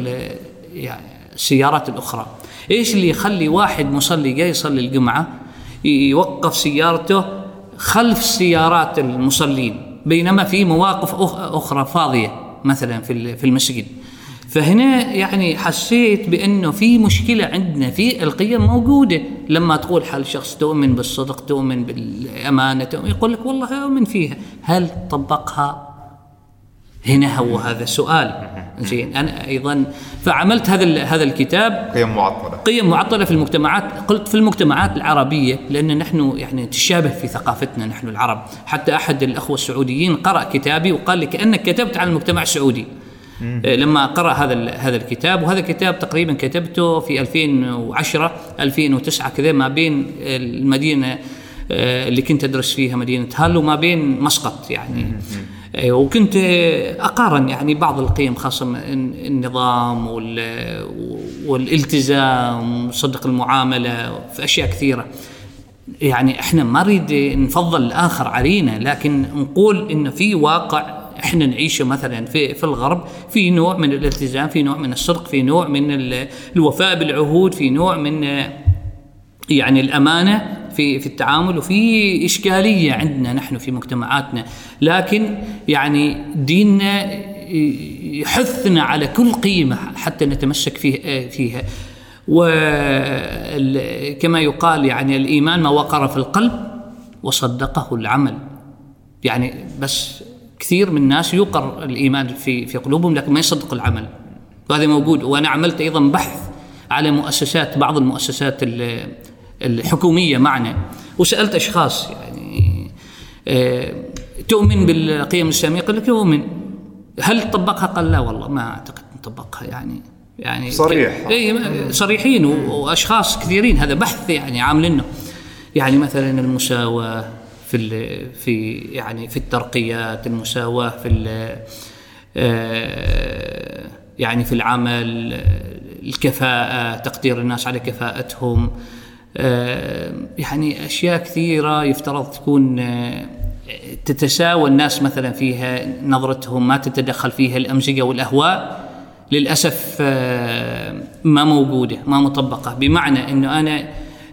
يعني السيارات الأخرى؟ إيش اللي يخلي واحد مصلي جاي يصلي الجمعة يوقف سيارته خلف سيارات المصلين؟ بينما في مواقف أخرى فاضية مثلا في المسجد. فهنا يعني حسيت بأنه في مشكلة عندنا في القيم موجودة. لما تقول حال شخص تؤمن بالصدق تؤمن بالأمانة تؤمن يقول لك والله أؤمن فيها. هل طبقها؟ هنا هو هذا السؤال. زين أنا أيضا فعملت هذا هذا الكتاب. قيم معطلة. قيم معطلة في المجتمعات. قلت في المجتمعات العربية لأن نحن يعني تشابه في ثقافتنا نحن العرب. حتى أحد الأخوة السعوديين قرأ كتابي وقال لي كأنك كتبت عن المجتمع السعودي. لما قرأ هذا هذا الكتاب وهذا الكتاب تقريبا كتبته في 2010 2009 كذا ما بين المدينة آه، اللي كنت أدرس فيها مدينة هال وما بين مسقط يعني. آه، وكنت آه، أقارن يعني بعض القيم خاصة النظام وال- والالتزام وصدق المعاملة في أشياء كثيرة. يعني إحنا ما نريد نفضل الآخر علينا لكن نقول انه في واقع إحنا نعيشه مثلا في في الغرب في نوع من الالتزام في نوع من الصدق في نوع من ال- الوفاء بالعهود في نوع من يعني الأمانة في في التعامل وفي إشكالية عندنا نحن في مجتمعاتنا. لكن يعني ديننا يحثنا على كل قيمة حتى نتمسك فيه فيها. وكما يقال يعني الإيمان ما وقر في القلب وصدقه العمل. يعني بس كثير من الناس يوقر الإيمان في في قلوبهم لكن ما يصدق العمل وهذا موجود وأنا عملت أيضا بحث على مؤسسات بعض المؤسسات ال- الحكومية معنا وسألت أشخاص يعني آه، تؤمن بالقيم الإسلامية؟ قال لك اؤمن هل طبقها؟ قال لا والله ما أعتقد نطبقها يعني يعني صريح. اي صريحين و- وأشخاص كثيرين هذا بحث يعني عاملينه يعني مثلا المساواة في في يعني في الترقيات المساواة في آه، يعني في العمل الكفاءة تقدير الناس على كفاءتهم آه، يعني أشياء كثيرة يفترض تكون آه، تتساوى الناس مثلا فيها نظرتهم ما تتدخل فيها الأمزجة والأهواء للأسف آه، ما موجودة ما مطبقة. بمعنى أنه أنا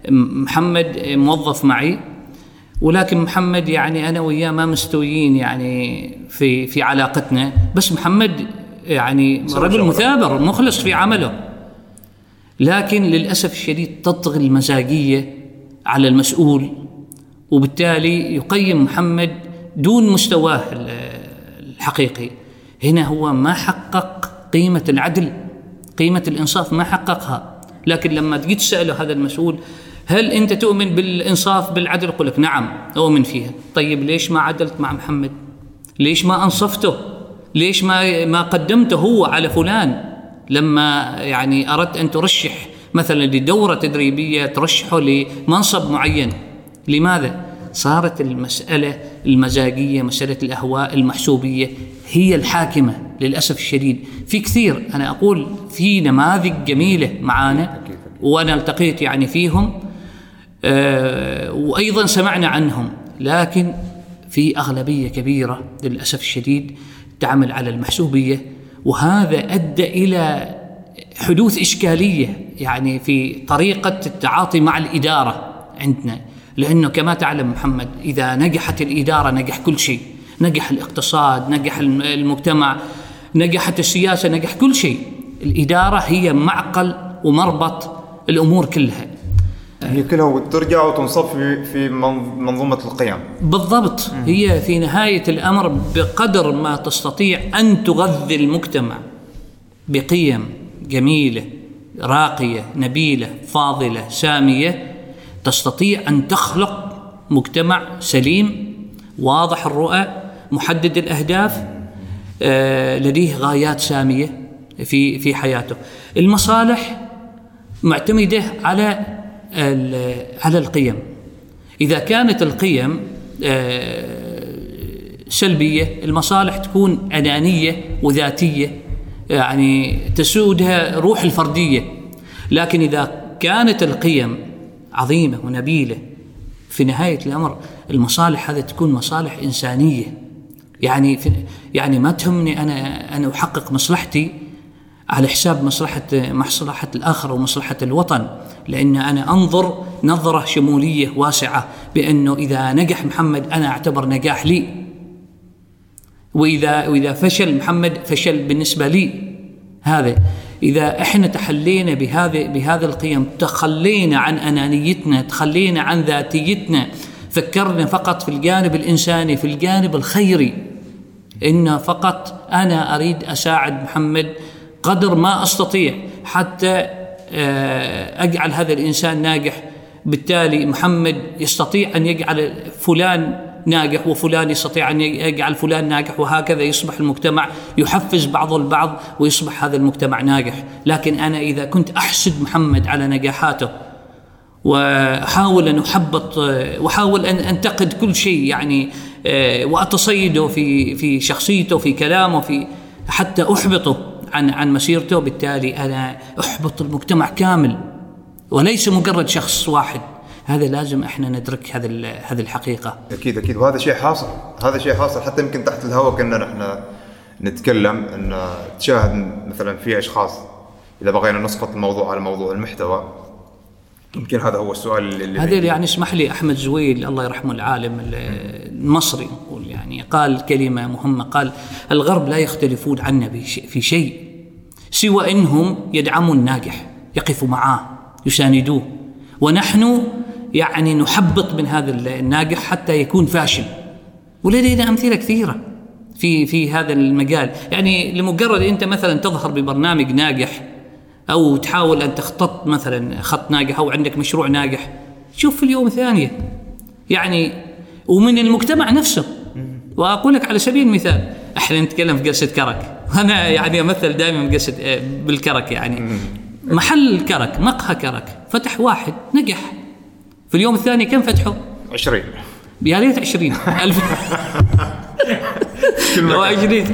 محمد موظف معي ولكن محمد يعني أنا وياه ما مستويين يعني في في علاقتنا. بس محمد يعني رجل مثابر مخلص في عمله. لكن للأسف الشديد تطغي المزاجية على المسؤول وبالتالي يقيم محمد دون مستواه ال- الحقيقي. هنا هو ما حقق قيمة العدل قيمة الإنصاف ما حققها. لكن لما تجي تسأله هذا المسؤول هل أنت تؤمن بالإنصاف بالعدل؟ يقول لك نعم أؤمن فيها. طيب ليش ما عدلت مع محمد؟ ليش ما أنصفته؟ ليش ما ما قدمته هو على فلان؟ لما يعني أردت أن ترشح مثلا لدورة تدريبية ترشحه لمنصب معين. لماذا؟ صارت المسألة المزاجية مسألة الأهواء المحسوبية هي الحاكمة للأسف الشديد. في كثير أنا أقول في نماذج جميلة معانا وأنا التقيت يعني فيهم. وأيضا سمعنا عنهم لكن في أغلبية كبيرة للأسف الشديد تعمل على المحسوبية وهذا أدى إلى حدوث إشكالية يعني في طريقة التعاطي مع الإدارة عندنا لأنه كما تعلم محمد إذا نجحت الإدارة نجح كل شيء نجح الاقتصاد نجح الم- المجتمع نجحت السياسة نجح كل شيء. الإدارة هي معقل ومربط الأمور كلها. هي كلها ترجع وتنصب في في منظ- منظومة القيم. بالضبط. هي في نهاية الأمر بقدر ما تستطيع أن تغذي المجتمع بقيم جميلة راقية نبيلة فاضلة سامية. تستطيع أن تخلق مجتمع سليم واضح الرؤى محدد الأهداف آه، لديه غايات سامية في في حياته. المصالح معتمدة على على القيم. إذا كانت القيم آه، سلبية المصالح تكون أنانية وذاتية يعني تسودها روح الفردية. لكن إذا كانت القيم عظيمة ونبيلة في نهاية الأمر المصالح هذه تكون مصالح إنسانية. يعني يعني ما تهمني أنا أنا أحقق مصلحتي على حساب مصلحة مصلحة الآخر ومصلحة الوطن. لأن أنا أنظر نظرة شمولية واسعة بأنه إذا نجح محمد أنا أعتبر نجاح لي. وإذا وإذا فشل محمد فشل بالنسبة لي. هذا. إذا إحنا تحلينا بهذه بهذه القيم تخلينا عن أنانيتنا تخلينا عن ذاتيتنا فكرنا فقط في الجانب الإنساني في الجانب الخيري. إن فقط أنا أريد أساعد محمد قدر ما أستطيع حتى آه، أجعل هذا الإنسان ناجح. بالتالي محمد يستطيع أن يجعل فلان ناجح وفلان يستطيع أن يجعل فلان ناجح وهكذا يصبح المجتمع يحفز بعضه البعض ويصبح هذا المجتمع ناجح. لكن أنا إذا كنت أحسد محمد على نجاحاته وأحاول أن أحبط وأحاول أن أنتقد كل شيء يعني آه، وأتصيده في في شخصيته في كلامه في حتى أحبطه عن عن مسيرته بالتالي أنا أحبط المجتمع كامل وليس مجرد شخص واحد. هذا لازم إحنا ندرك هذا هذه الحقيقة. أكيد أكيد. وهذا شيء حاصل. هذا شيء حاصل. حتى يمكن تحت الهواء كنا نحن نتكلم إن تشاهد مثلا في أشخاص. إذا بغينا نسقط الموضوع على موضوع المحتوى يمكن هذا هو السؤال اللي هذا يعني اسمح لي أحمد زويل الله يرحمه العالم المصري نقول يعني قال كلمة مهمة قال الغرب لا يختلفون عنا في شيء سوى إنهم يدعموا الناجح يقفوا معاه يساندوه. ونحن يعني نحبط من هذا الناجح حتى يكون فاشل. ولدينا أمثلة كثيرة في في هذا المجال. يعني لمجرد أنت مثلا تظهر ببرنامج ناجح أو تحاول أن تخطط مثلا خط ناجح أو عندك مشروع ناجح شوف في اليوم ثانية يعني ومن المجتمع نفسه. وأقول لك على سبيل المثال إحنا نتكلم في جلسة كرك. أنا يعني أمثل دائما قصد آه، بالكرك يعني. محل كرك مقهى كرك فتح واحد نجح. في اليوم الثاني كم فتحوا؟ 20 يا ريت 20 ألف. لو 20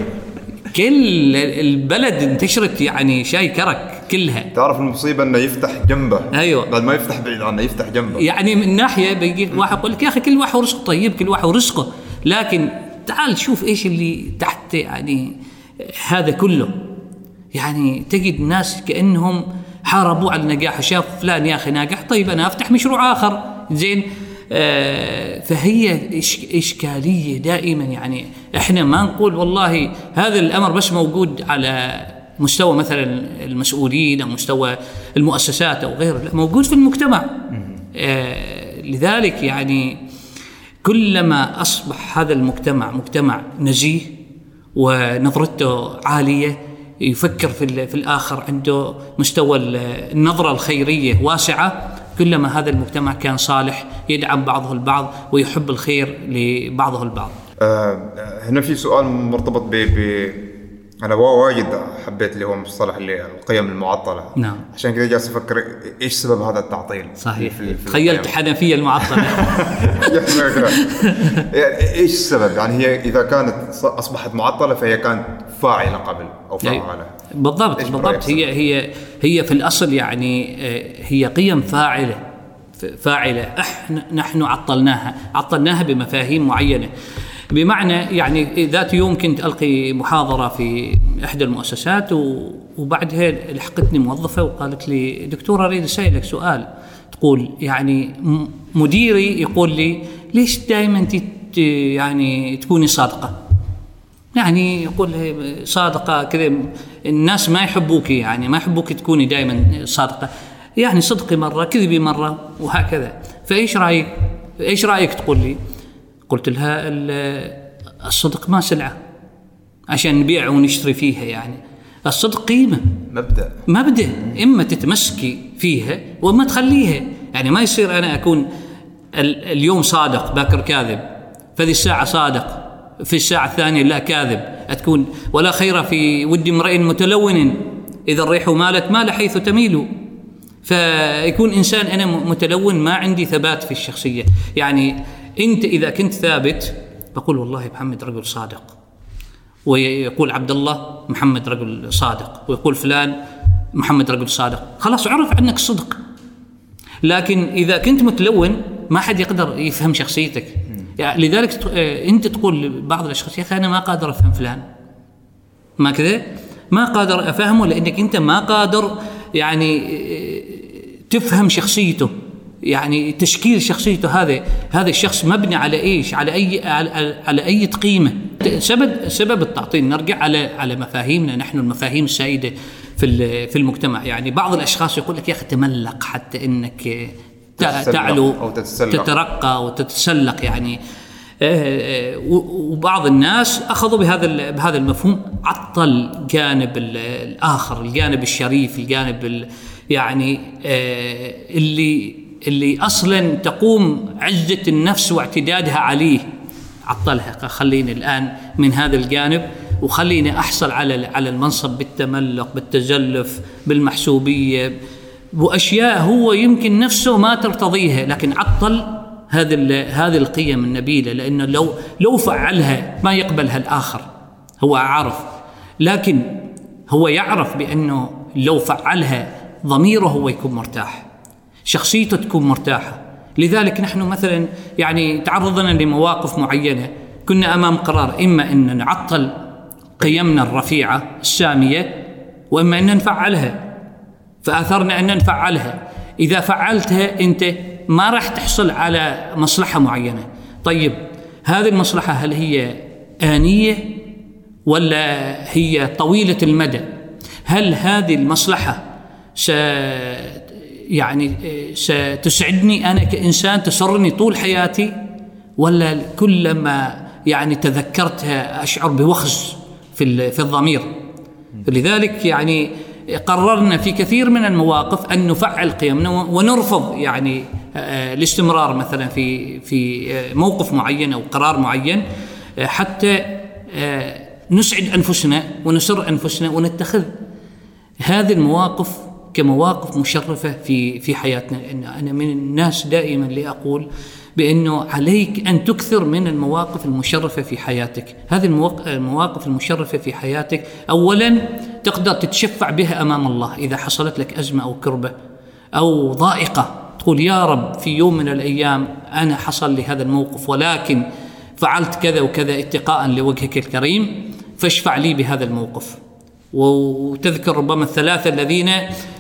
كل البلد انتشرت يعني شاي كرك كلها. تعرف المصيبة إنه يفتح جنبه؟ أيوة. بعد ما يفتح بعيد عنه يفتح جنبه. يعني من ناحية بيجي واحد يقول لك يا أخي كل واحد ورزقه طيب كل واحد ورزقه لكن تعال شوف إيش اللي تحت يعني هذا كله. يعني تجد ناس كأنهم حاربوا على النجاح شاف فلان يا أخي ناجح طيب أنا أفتح مشروع آخر. زين. آه فهي إشكالية دائما. يعني إحنا ما نقول والله هذا الأمر بس موجود على مستوى مثلا المسؤولين أو مستوى المؤسسات أو غيره لا موجود في المجتمع. آه لذلك يعني كلما أصبح هذا المجتمع مجتمع نزيه ونظرته عالية يفكر في في الآخر عنده مستوى ال- النظرة الخيرية واسعة كلما هذا المجتمع كان صالح يدعم بعضه البعض ويحب الخير لبعضه البعض. آه هنا في سؤال مرتبط ب أنا وا- واجد حبيت اللي هو مصطلح اللي القيم المعطلة نعم. عشان كذا جالس أفكر إيش سبب هذا التعطيل صحيح في- في تخيلت القيم. حنفيه المعطلة يعني إيش السبب؟ يعني هي إذا كانت أصبحت معطلة فهي كانت فاعلة قبل أو أيوة. فعاله بالضبط بالضبط؟ هي هي هي في الأصل يعني آه، هي قيم فاعلة فاعلة إحنا نحن عطلناها عطلناها بمفاهيم معينة بمعنى يعني ذات يوم كنت ألقي محاضرة في إحدى المؤسسات وبعدها لحقتني موظفة وقالت لي دكتور أريد أسألك سؤال. تقول يعني مديري يقول لي ليش دائما يعني تكوني صادقة؟ يعني يقول صادقة كذا الناس ما يحبوك يعني ما يحبوك تكوني دائما صادقة. يعني صدقي مرة كذبي مرة وهكذا. فإيش رأيك؟ إيش رأيك تقول لي؟ قلت لها ال- الصدق ما سلعة عشان نبيع ونشتري فيها يعني. الصدق قيمة. مبدأ. مبدأ. إما تتمسكي فيها وإما تخليها. يعني ما يصير أنا أكون ال- اليوم صادق باكر كاذب فذي الساعة صادق في الساعة الثانية لا كاذب. تكون ولا خير في ود امرئ متلون إذا الريح مالت مال حيث تميل. فيكون إنسان أنا متلون ما عندي ثبات في الشخصية. يعني انت اذا كنت ثابت بقول والله محمد رجل صادق. ويقول عبد الله محمد رجل صادق. ويقول فلان محمد رجل صادق. خلاص عرف عنك الصدق لكن إذا كنت متلون ما حد يقدر يفهم شخصيتك. يعني لذلك آه، انت تقول لبعض الأشخاص يا أخي أنا ما قادر أفهم فلان. ما كذا؟ ما قادر أفهمه لأنك أنت ما قادر يعني آه، تفهم شخصيته. يعني تشكيل شخصيته هذا هذا الشخص مبني على إيش؟ على أي على, على أي قيمة؟ سبب سبب التعطيل. نرجع على على مفاهيمنا. نحن المفاهيم السائدة في في المجتمع. يعني بعض الأشخاص يقول لك يا أخي تملق حتى إنك تعلو أو تتسلق. تترقى وتتسلق يعني. آه، آه، وبعض الناس أخذوا بهذا بهذا المفهوم عطل جانب ال- الآخر الجانب الشريف الجانب ال- يعني آه، اللي اللي أصلا تقوم عزة النفس واعتدادها عليه. عطلها خليني الآن من هذا الجانب وخليني أحصل على على المنصب بالتملق بالتزلف بالمحسوبية وأشياء هو يمكن نفسه ما ترتضيها لكن عطل هذه هذه القيم النبيلة لأنه لو لو فعلها ما يقبلها الآخر. هو عارف. لكن هو يعرف بأنه لو فعلها ضميره هو يكون مرتاح. شخصيته تكون مرتاحة. لذلك نحن مثلا يعني تعرضنا لمواقف معينة. كنا أمام قرار إما أن نعطل قيمنا الرفيعة السامية وإما أن نفعلها فأثرنا أن نفعلها إذا فعلتها أنت ما راح تحصل على مصلحة معينة. طيب هذه المصلحة هل هي آنية ولا هي طويلة المدى؟ هل هذه المصلحة يعني ستسعدني أنا كإنسان تسرني طول حياتي ولا كلما يعني تذكرتها أشعر بوخز في في الضمير. لذلك يعني قررنا في كثير من المواقف أن نفعل قيمنا ونرفض يعني آه، الاستمرار مثلا في في آه، موقف معين أو قرار معين آه، حتى آه، نسعد أنفسنا ونسر أنفسنا ونتخذ. هذه المواقف كمواقف مشرفة في في حياتنا. إن أنا من الناس دائما اللي أقول بأنه عليك أن تكثر من المواقف المشرفة في حياتك، هذه المواق- المواقف المشرفة في حياتك اولا تقدر تتشفع بها أمام الله. إذا حصلت لك أزمة أو كربة أو ضائقة تقول يا رب في يوم من الأيام أنا حصل لي هذا الموقف ولكن فعلت كذا وكذا اتقاء لوجهك الكريم فاشفع لي بهذا الموقف. وتذكر ربما الثلاثة الذين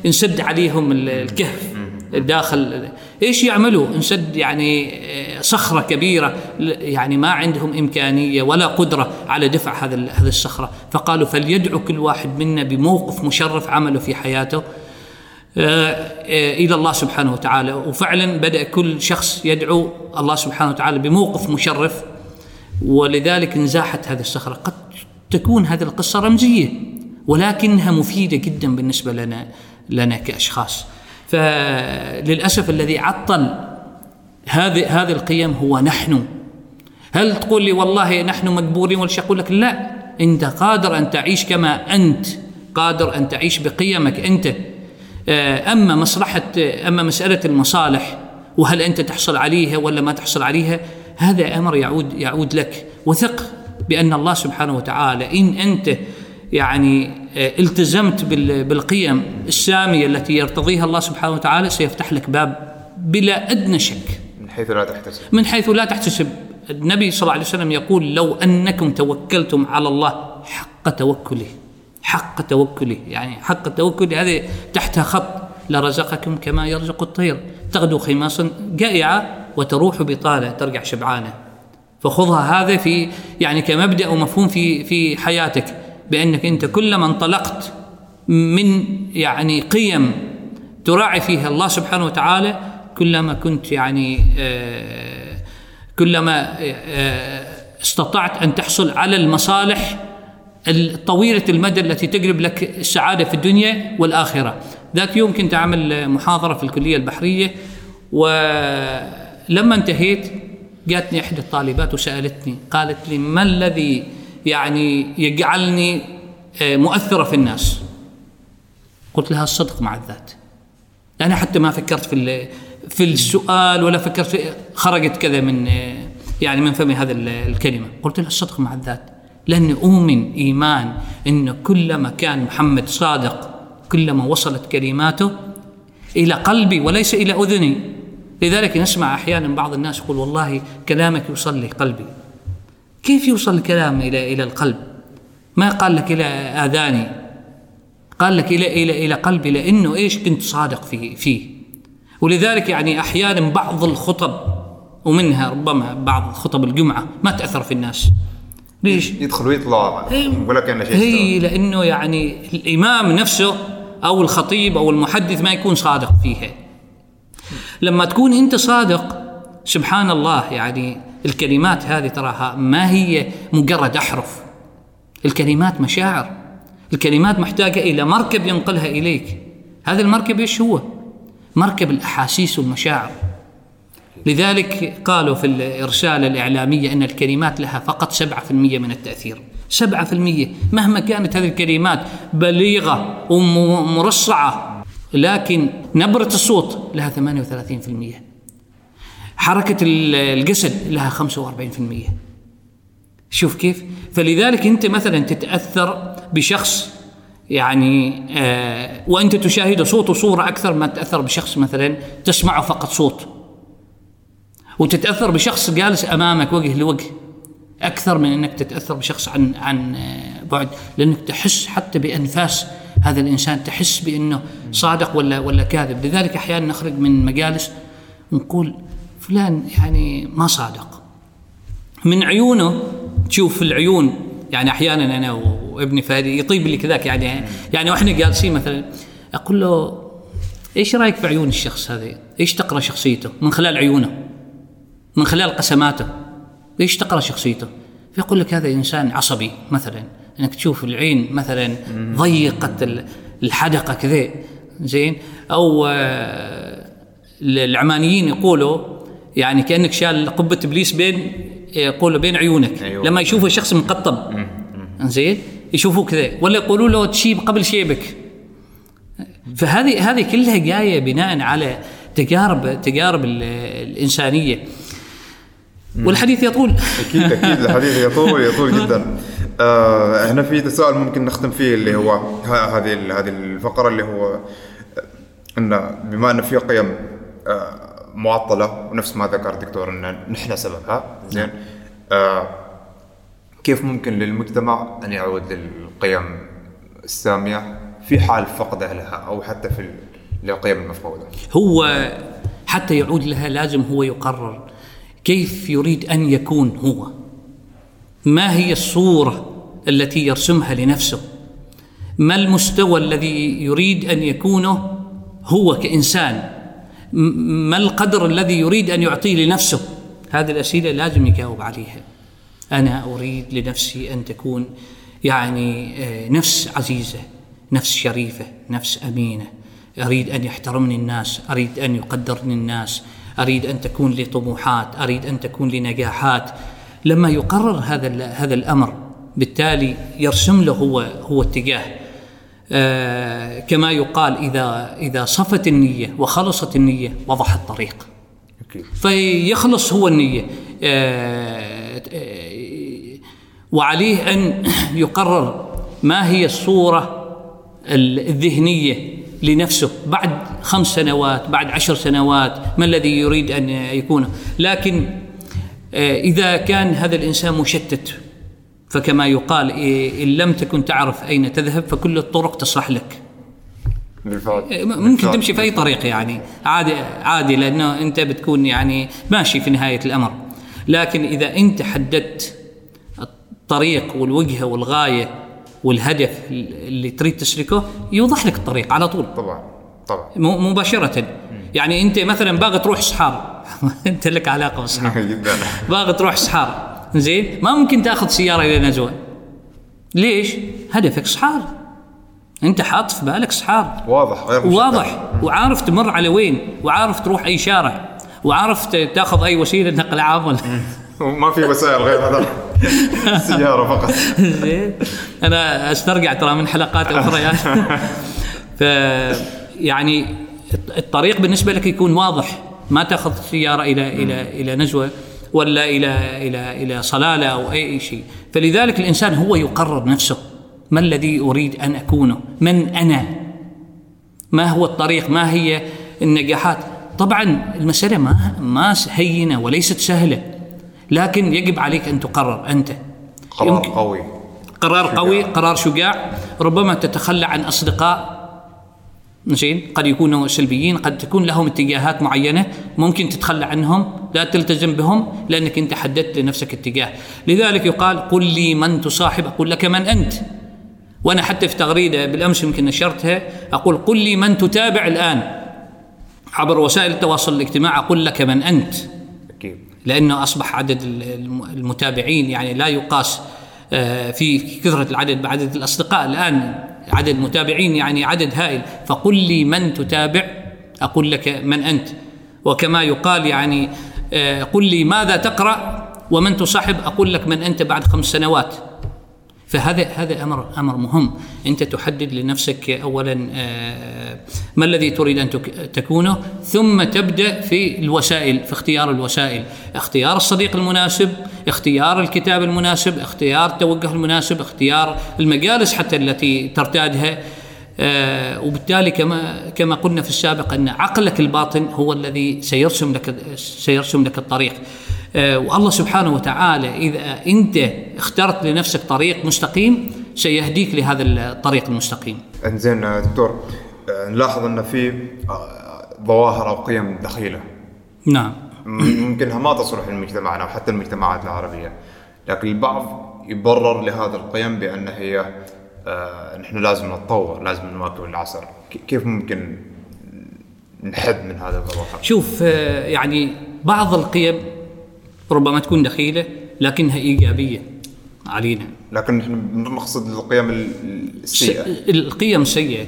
انسد عليهم ال- الكهف داخل إيش يعملوا؟ انسد يعني آه، صخرة كبيرة يعني ما عندهم إمكانية ولا قدرة على دفع هذا هذه الصخرة. فقالوا فليدعو كل واحد منا بموقف مشرف عمله في حياته آه، آه، إلى الله سبحانه وتعالى. وفعلا بدأ كل شخص يدعو الله سبحانه وتعالى بموقف مشرف ولذلك انزاحت هذه الصخرة. قد تكون هذه القصة رمزية. ولكنها مفيدة جدا بالنسبة لنا لنا كأشخاص. فللأسف الذي عطل هذه هذه القيم هو نحن. هل تقول لي والله نحن مجبورين ولا أقول لك لا. أنت قادر أن تعيش كما أنت قادر أن تعيش بقيمك أنت. آه، أما مصلحة أما مسألة المصالح وهل أنت تحصل عليها ولا ما تحصل عليها هذا أمر يعود يعود لك. وثق بأن الله سبحانه وتعالى إن أنت يعني آه، التزمت بال- بالقيم السامية التي يرتضيها الله سبحانه وتعالى. سيفتح لك باب بلا أدنى شك. من حيث لا تحتسب. من حيث لا تحتسب. النبي صلى الله عليه وسلم يقول لو أنكم توكلتم على الله حق توكله. حق توكله. يعني حق التوكل هذه تحتها خط لرزقكم كما يرزق الطير. تغدو خماصا جائعة وتروح بطانه ترجع شبعانة. فخذها هذا في يعني كمبدأ ومفهوم في في حياتك. بأنك أنت كلما انطلقت من يعني قيم تراعي فيها الله سبحانه وتعالى كلما كنت يعني آه، كلما آه، استطعت أن تحصل على المصالح الطويلة المدى التي تجلب لك السعادة في الدنيا والآخرة. ذات يوم كنت أعمل محاضرة في الكلية البحرية ولما انتهيت جاتني إحدى الطالبات وسألتني قالت لي ما الذي يعني يجعلني آه، مؤثرة في الناس؟ قلت لها الصدق مع الذات. أنا حتى ما فكرت في في السؤال ولا فكرت في خرجت كذا من يعني من فمي هذا ال- الكلمة قلت لها الصدق مع الذات لاني أؤمن إيمان إن كلما كان محمد صادق كلما وصلت كلماته إلى قلبي وليس إلى أذني لذلك نسمع أحيانا بعض الناس يقول والله كلامك يوصل لي قلبي كيف يوصل الكلام إلى إلى القلب؟ ما قال لك إلى آذاني؟ قال لك إلى إلى إلى قلبي لأنه إيش كنت صادق فيه فيه. ولذلك يعني أحيانا بعض الخطب ومنها ربما بعض خطب الجمعة ما تأثر في الناس. ليش؟ يدخل ويطلع. يقول لك انه شيء هي لأنه يعني الإمام نفسه أو الخطيب أو المحدث ما يكون صادق فيها. لما تكون أنت صادق سبحان الله يعني الكلمات هذه تراها ما هي مجرد أحرف. الكلمات مشاعر. الكلمات محتاجة إلى مركب ينقلها إليك. هذا المركب إيش هو؟ مركب الأحاسيس والمشاعر. لذلك قالوا في الإرسالة الإعلامية أن الكلمات لها فقط 7% من التأثير. 7% مهما كانت هذه الكلمات بليغة ومرصعة لكن نبرة الصوت لها 38% حركة الجسد لها 45% شوف كيف؟ فلذلك أنت مثلا تتأثر بشخص يعني آه وأنت تشاهد صوت وصورة أكثر ما تتأثر بشخص مثلا تسمعه فقط صوت. وتتأثر بشخص جالس أمامك وجه لوجه أكثر من أنك تتأثر بشخص عن عن بعد. لأنك تحس حتى بأنفاس هذا الإنسان تحس بأنه صادق ولا ولا كاذب. لذلك أحيانا نخرج من مجالس ونقول فلان يعني ما صادق من عيونه تشوف العيون يعني أحيانا أنا وابني فادي يطيب لي كذاك يعني يعني وإحنا جالسين مثلا أقول له إيش رأيك في عيون الشخص هذا؟ إيش تقرأ شخصيته من خلال عيونه؟ من خلال قسماته ليش تقرأ شخصيته فيقول لك هذا إنسان عصبي مثلا إنك تشوف العين مثلا ضيقت الحدقة كذا زين أو العمانيين يقولوا يعني كأنك شال قبة إبليس بين يقولوا بين عيونك. أيوة. لما يشوف الشخص مقطب زين يشوفوه كذا ولا يقولوا له تشيب قبل شيبك. فهذه هذه كلها جاية بناء على تجارب تجارب ال- الإنسانية. والحديث يطول. أكيد أكيد. الحديث يطول يطول جدا. آه هنا في تساؤل ممكن نختم فيه اللي هو هذه هذه الفقرة اللي هو إن بما أن في قيم آه معطلة ونفس ما ذكر الدكتور إن نحن سببها زين. آه كيف ممكن للمجتمع أن يعود للقيم السامية في حال فقده لها أو حتى في ال- للقيم المفقودة؟ هو حتى يعود لها لازم هو يقرر كيف يريد أن يكون هو. ما هي الصورة التي يرسمها لنفسه؟ ما المستوى الذي يريد أن يكونه هو كإنسان؟ ما القدر الذي يريد أن يعطيه لنفسه؟ هذه الأسئلة لازم يجاوب عليها. أنا أريد لنفسي أن تكون يعني آه، نفس عزيزة نفس شريفة نفس أمينة. أريد أن يحترمني الناس أريد أن يقدرني الناس أريد أن تكون لي طموحات أريد أن تكون لي نجاحات. لما يقرر هذا هذا الأمر بالتالي يرسم له هو هو اتجاه. كما يقال إذا إذا صفت النية وخلصت النية وضح الطريق. فيخلص هو النية. آه، آه، وعليه أن يقرر ما هي الصورة الذهنية لنفسه بعد خمس سنوات بعد عشر سنوات ما الذي يريد أن يكون. لكن آه، إذا كان هذا الإنسان مشتت فكما يقال إيه، إن لم تكن تعرف أين تذهب فكل الطرق تصلح لك. بالفعل. ممكن بالفعل. تمشي في أي طريق يعني. عادي عادي لأنه أنت بتكون يعني ماشي في نهاية الأمر. لكن إذا أنت حددت الطريق والوجهه والغاية والهدف اللي تريد تسلكه يوضح لك الطريق على طول. طبعا طبعا. م- مباشرة. يعني أنت مثلا باغي تروح سحار. أنت لك علاقة بالسحار. جدا. باغي تروح سحار. زين؟ ما ممكن تاخذ سيارة إلى نزوة. ليش؟ هدفك سحار. أنت حاط في بالك سحار. واضح غير. واضح. وعارف تمر على وين. وعارف تروح أي شارع. وعارف تاخذ أي وسيلة نقل عام وما في وسائل غير هذا. السياره فقط. زين. أنا أسترجع ترى من حلقات أخرى يعني ف يعني الطريق بالنسبة لك يكون واضح. ما تاخذ سيارة إلى إلى إلى نزوة. ولا إلى إلى إلى صلالة أو أي شيء. فلذلك الإنسان هو يقرر نفسه ما الذي أريد أن أكونه؟ من أنا؟ ما هو الطريق؟ ما هي النجاحات؟ طبعا المسألة ما ما هينة وليست سهلة لكن يجب عليك أن تقرر أنت. قرار قوي. قرار شجاع. قوي قرار شجاع. ربما تتخلى عن أصدقاء زين؟ قد يكونوا سلبيين قد تكون لهم اتجاهات معينة ممكن تتخلى عنهم لا تلتزم بهم لأنك أنت حددت لنفسك اتجاه. لذلك يقال قل لي من تصاحب أقول لك من أنت. وأنا حتى في تغريدة بالأمس يمكن نشرتها أقول قل لي من تتابع الآن. عبر وسائل التواصل الاجتماعي أقول لك من أكيد. لأنه أصبح عدد الم- المتابعين يعني لا يقاس آه، في كثرة العدد بعدد الأصدقاء. الآن عدد المتابعين يعني عدد هائل. فقل لي من تتابع؟ أقول لك من أنت. وكما يقال يعني آه، قل لي ماذا تقرأ ومن تصاحب؟ أقول لك من أنت بعد خمس سنوات. فهذا هذا أمر أمر مهم. أنت تحدد لنفسك اولا آه، ما الذي تريد أن تك- تكونه ثم تبدأ في الوسائل في اختيار الوسائل. اختيار الصديق المناسب اختيار الكتاب المناسب اختيار التوجه المناسب اختيار المجالس حتى التي ترتادها. آه، وبالتالي كما كما قلنا في السابق أن عقلك الباطن هو الذي سيرسم لك سيرسم لك الطريق. والله سبحانه وتعالى إذا أنت اخترت لنفسك طريق مستقيم سيهديك لهذا الطريق المستقيم. انزين آه، دكتور آه، نلاحظ أن في آه، ظواهر أو قيم دخيلة. نعم. ممكنها ما تصلح لمجتمعنا وحتى المجتمعات العربية. لكن البعض يبرر لهذه القيم بأن هي آه، نحن لازم نتطور لازم نواكب العصر. كيف ممكن نحد من هذا الظواهر؟ شوف آه، يعني بعض القيم ربما تكون دخيلة لكنها إيجابية. علينا. لكن نحن نقصد القيم ال- السيئة. القيم سيئة.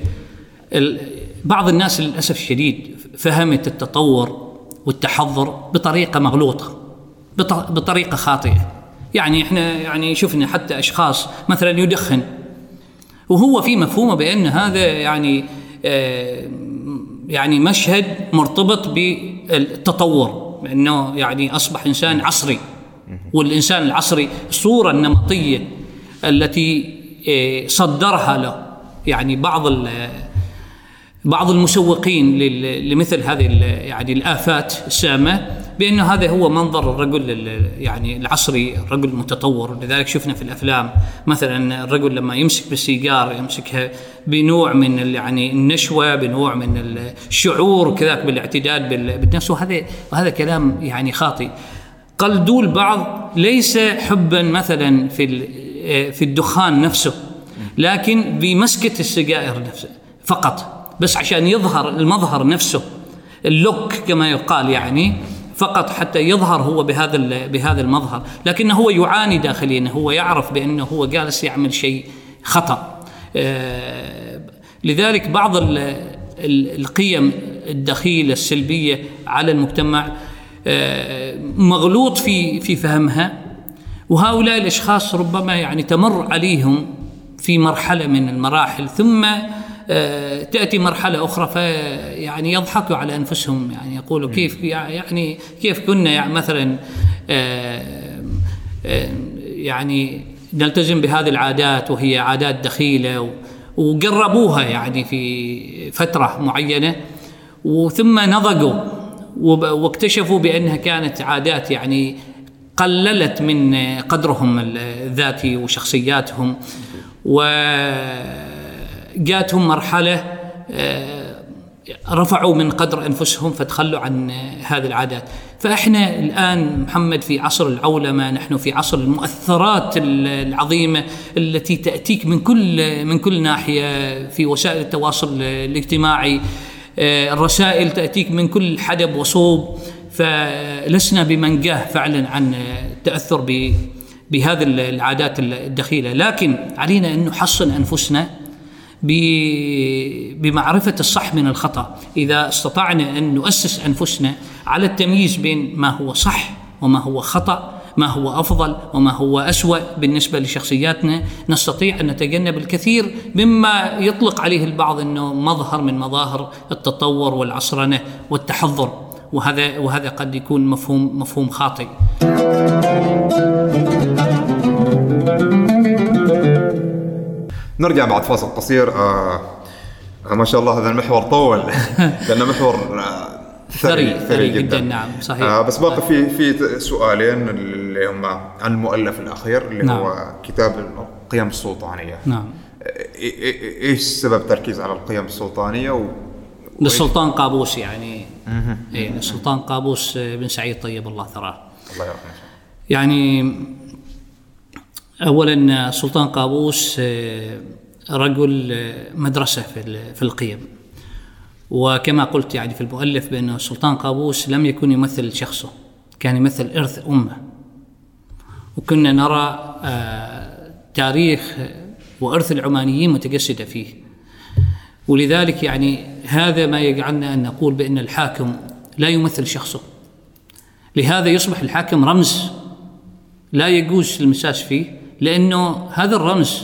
ال- بعض الناس للأسف الشديد فهمت التطور والتحضر بطريقة مغلوطة بط- بطريقة خاطئة. يعني إحنا يعني شفنا حتى أشخاص مثلا يدخن وهو في مفهومه بأن هذا يعني آه، يعني مشهد مرتبط بالتطور. إنه يعني أصبح إنسان عصري. والإنسان العصري الصورة النمطيه التي آه، صدرها له. يعني بعض بعض المسوقين لمثل هذه يعني الآفات السامة بانه هذا هو منظر الرجل يعني العصري الرجل المتطور. لذلك شفنا في الأفلام مثلا الرجل لما يمسك بالسيجار يمسكها بنوع من يعني النشوة بنوع من الشعور كذاك بالاعتداد بالنفس. وهذا وهذا كلام يعني خاطئ. قلدوا البعض ليس حبا مثلا في في الدخان نفسه لكن بمسكة السجائر نفسه فقط بس عشان يظهر المظهر نفسه اللوك كما يقال يعني. فقط حتى يظهر هو بهذا بهذا المظهر لكنه هو يعاني داخليا هو يعرف بأنه هو جالس يعمل شيء خطأ. آه، لذلك بعض القيم الدخيلة السلبية على المجتمع آه، مغلوط في في فهمها وهؤلاء الأشخاص ربما يعني تمر عليهم في مرحلة من المراحل ثم تأتي مرحلة أخرى فيعني يضحكوا على أنفسهم. يعني يقولوا كيف يعني كيف كنا يعني مثلا آه، آه، يعني نلتزم بهذه العادات وهي عادات دخيلة وقربوها يعني في فترة معينة وثم نضجوا واكتشفوا بأنها كانت عادات يعني قللت من قدرهم الذاتي وشخصياتهم. و جاتهم مرحلة آه، رفعوا من قدر أنفسهم فتخلوا عن هذه العادات. فإحنا الآن محمد في عصر العولمة نحن في عصر المؤثرات العظيمة التي تأتيك من كل من كل ناحية في وسائل التواصل الاجتماعي آه، الرسائل تأتيك من كل حدب وصوب. فلسنا بمنجاه فعلا عن التاثر بهذه العادات الدخيلة. لكن علينا أن نحصن أنفسنا بمعرفة الصح من الخطأ. إذا استطعنا أن نؤسس أنفسنا على التمييز بين ما هو صح وما هو خطأ ما هو أفضل وما هو أسوأ بالنسبة لشخصياتنا نستطيع أن نتجنب الكثير مما يطلق عليه البعض أنه مظهر من مظاهر التطور والعصرنة والتحضر. وهذا وهذا قد يكون مفهوم مفهوم خاطئ. نرجع بعد فاصل قصير. آه آه ما شاء الله هذا المحور طول. لأنه محور آه ثري ثري جدا, جدا نعم صحيح. آه بس باقي في في سؤالين اللي هم عن المؤلف الأخير اللي نعم. هو كتاب القيم السلطانية. نعم. إيش سبب التركيز على القيم السلطانية و للسلطان قابوس يعني. اي للسلطان قابوس بن سعيد طيب الله ثراه. الله يرحمه. يعني اولا سلطان قابوس آه، رجل آه، مدرسة في القيم. وكما قلت يعني في المؤلف بأن سلطان قابوس لم يكن يمثل شخصه كان يمثل إرث أمه. وكنا نرى آه، تاريخ وإرث العمانيين متجسدة فيه. ولذلك يعني هذا ما يجعلنا أن نقول بأن الحاكم لا يمثل شخصه. لهذا يصبح الحاكم رمز لا يجوز المساس فيه. لأنه هذا الرمز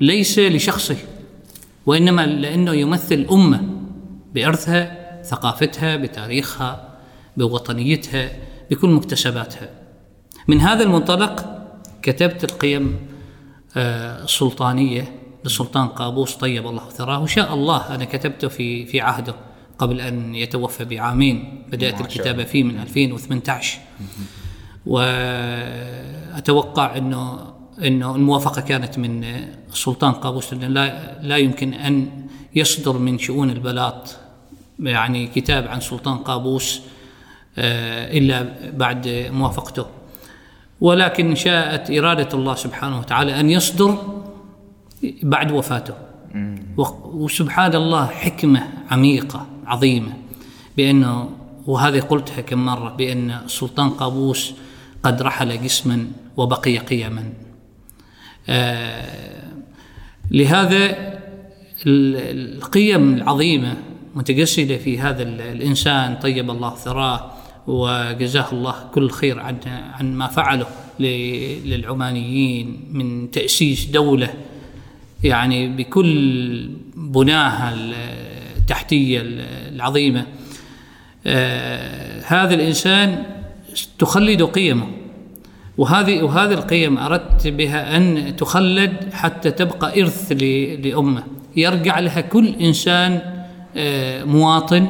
ليس لشخصه وإنما لأنه يمثل أمة بإرثها ثقافتها بتاريخها بوطنيتها بكل مكتسباتها. من هذا المنطلق كتبت القيم آه، السلطانية للسلطان قابوس طيب الله ثراه. وشاء الله أنا كتبته في في عهده قبل أن يتوفى بعامين. بدأت الكتابة فيه من 2018 وأتوقع أنه انه الموافقة كانت من السلطان قابوس لا لا يمكن أن يصدر من شؤون البلاط يعني كتاب عن سلطان قابوس آه، إلا بعد موافقته. ولكن شاءت إرادة الله سبحانه وتعالى أن يصدر بعد وفاته. وسبحان الله حكمة عميقة عظيمة بانه وهذه قلتها كم مرة بأن السلطان قابوس قد رحل جسما وبقي قيما. لهذا القيم العظيمة متجسدة في هذا الإنسان طيب الله ثراه وجزاه الله كل خير عن عن ما فعله للعمانيين من تأسيس دولة. يعني بكل بناها التحتية العظيمة. آه، هذا الإنسان تخلد قيمه. وهذه وهذه القيم أردت بها أن تخلد حتى تبقى إرث ل- لأمة. يرجع لها كل إنسان آه، مواطن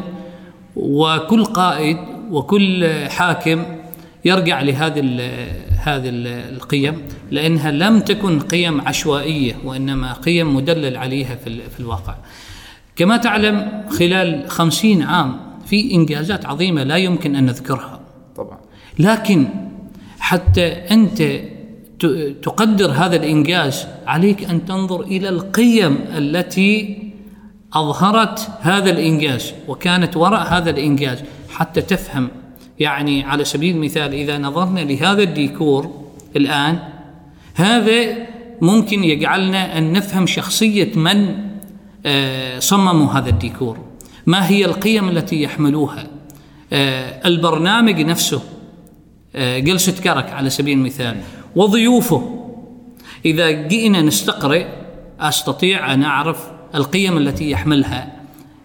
وكل قائد وكل حاكم يرجع لهذه هذه ال- القيم لأنها لم تكن قيم عشوائية وإنما قيم مدلل عليها في ال- في الواقع. كما تعلم خلال خمسين عام في إنجازات عظيمة لا يمكن أن نذكرها. طبعا. لكن حتى أنت ت- تقدر هذا الإنجاز عليك أن تنظر إلى القيم التي أظهرت هذا الإنجاز وكانت وراء هذا الإنجاز حتى تفهم. يعني على سبيل المثال إذا نظرنا لهذا الديكور الآن هذا ممكن يجعلنا أن نفهم شخصية من آه، صمموا هذا الديكور. ما هي القيم التي يحملوها؟ آه، البرنامج نفسه. جلسة كرك على سبيل المثال؟ وضيوفه. إذا جئنا نستقرئ أستطيع أن أعرف القيم التي يحملها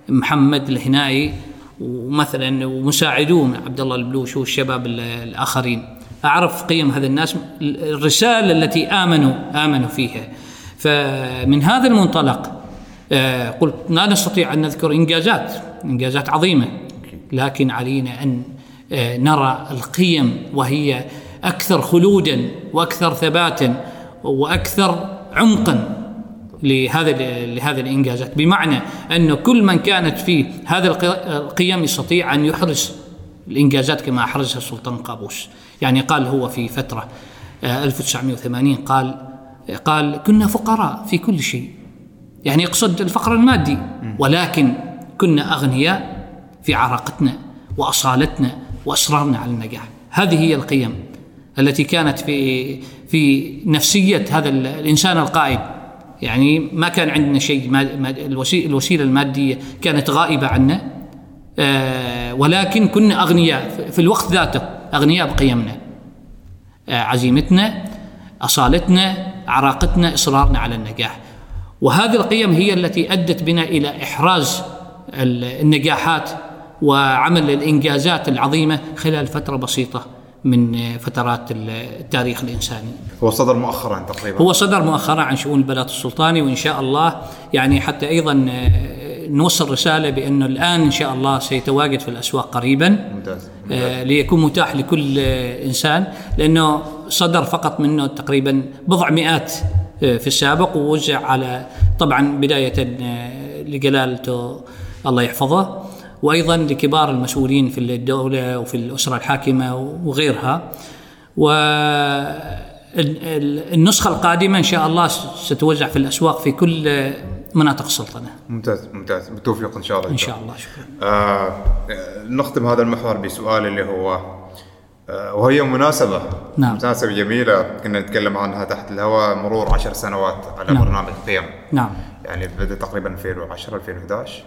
محمد الهنائي ومثلا ومساعدوه عبد الله البلوش والشباب ال- الآخرين. أعرف قيم هذا الناس الرسالة التي آمنوا آمنوا فيها. فمن هذا المنطلق آه، قلت لا نستطيع أن نذكر إنجازات إنجازات عظيمة. لكن علينا أن نرى القيم وهي أكثر خلودا وأكثر ثباتا وأكثر عمقا لهذا لهذه الإنجازات. بمعنى انه كل من كانت في هذا الق- القيم يستطيع أن يحرز الإنجازات كما أحرزها السلطان قابوس. يعني قال هو في فترة آه، 1980 قال قال كنا فقراء في كل شيء. يعني يقصد الفقر المادي. ولكن كنا أغنياء في عراقتنا وأصالتنا واصرارنا على النجاح. هذه هي القيم التي كانت في في نفسية هذا ال- الإنسان القائد يعني ما كان عندنا شيء الوسيلة المادية كانت غائبة عنا آه، ولكن كنا أغنياء في- الوقت ذاته أغنياء بقيمنا. آه، عزيمتنا أصالتنا عراقتنا إصرارنا على النجاح. وهذه القيم هي التي أدت بنا إلى إحراز ال- النجاحات وعمل الإنجازات العظيمة خلال فترة بسيطة من فترات ال- التاريخ الإنساني. هو صدر مؤخرا تقريبا. هو صدر مؤخرا عن شؤون البلاط السلطاني وإن شاء الله يعني حتى أيضا آه، نوصل رسالة بأنه الآن إن شاء الله سيتواجد في الأسواق قريبا ممتاز آه، ليكون متاح لكل آه، إنسان لأنه صدر فقط منه تقريبا بضع مئات في السابق ووزع على طبعا بداية لجلالته الله يحفظه. وأيضا لكبار المسؤولين في الدولة وفي الأسرة الحاكمة وغيرها. و ال- ال- النسخة القادمة إن شاء الله ستوزع في الأسواق في كل مناطق السلطنة. ممتاز ممتاز. بالتوفيق إن شاء الله. إن شاء الله شكرا. آه، نختم هذا المحور بسؤال اللي هو آه وهي مناسبة. نعم. مناسبة جميلة. كنا نتكلم عنها تحت الهواء مرور عشر سنوات على نعم. برنامج قيم. نعم. يعني بدأ تقريبا 2010 2011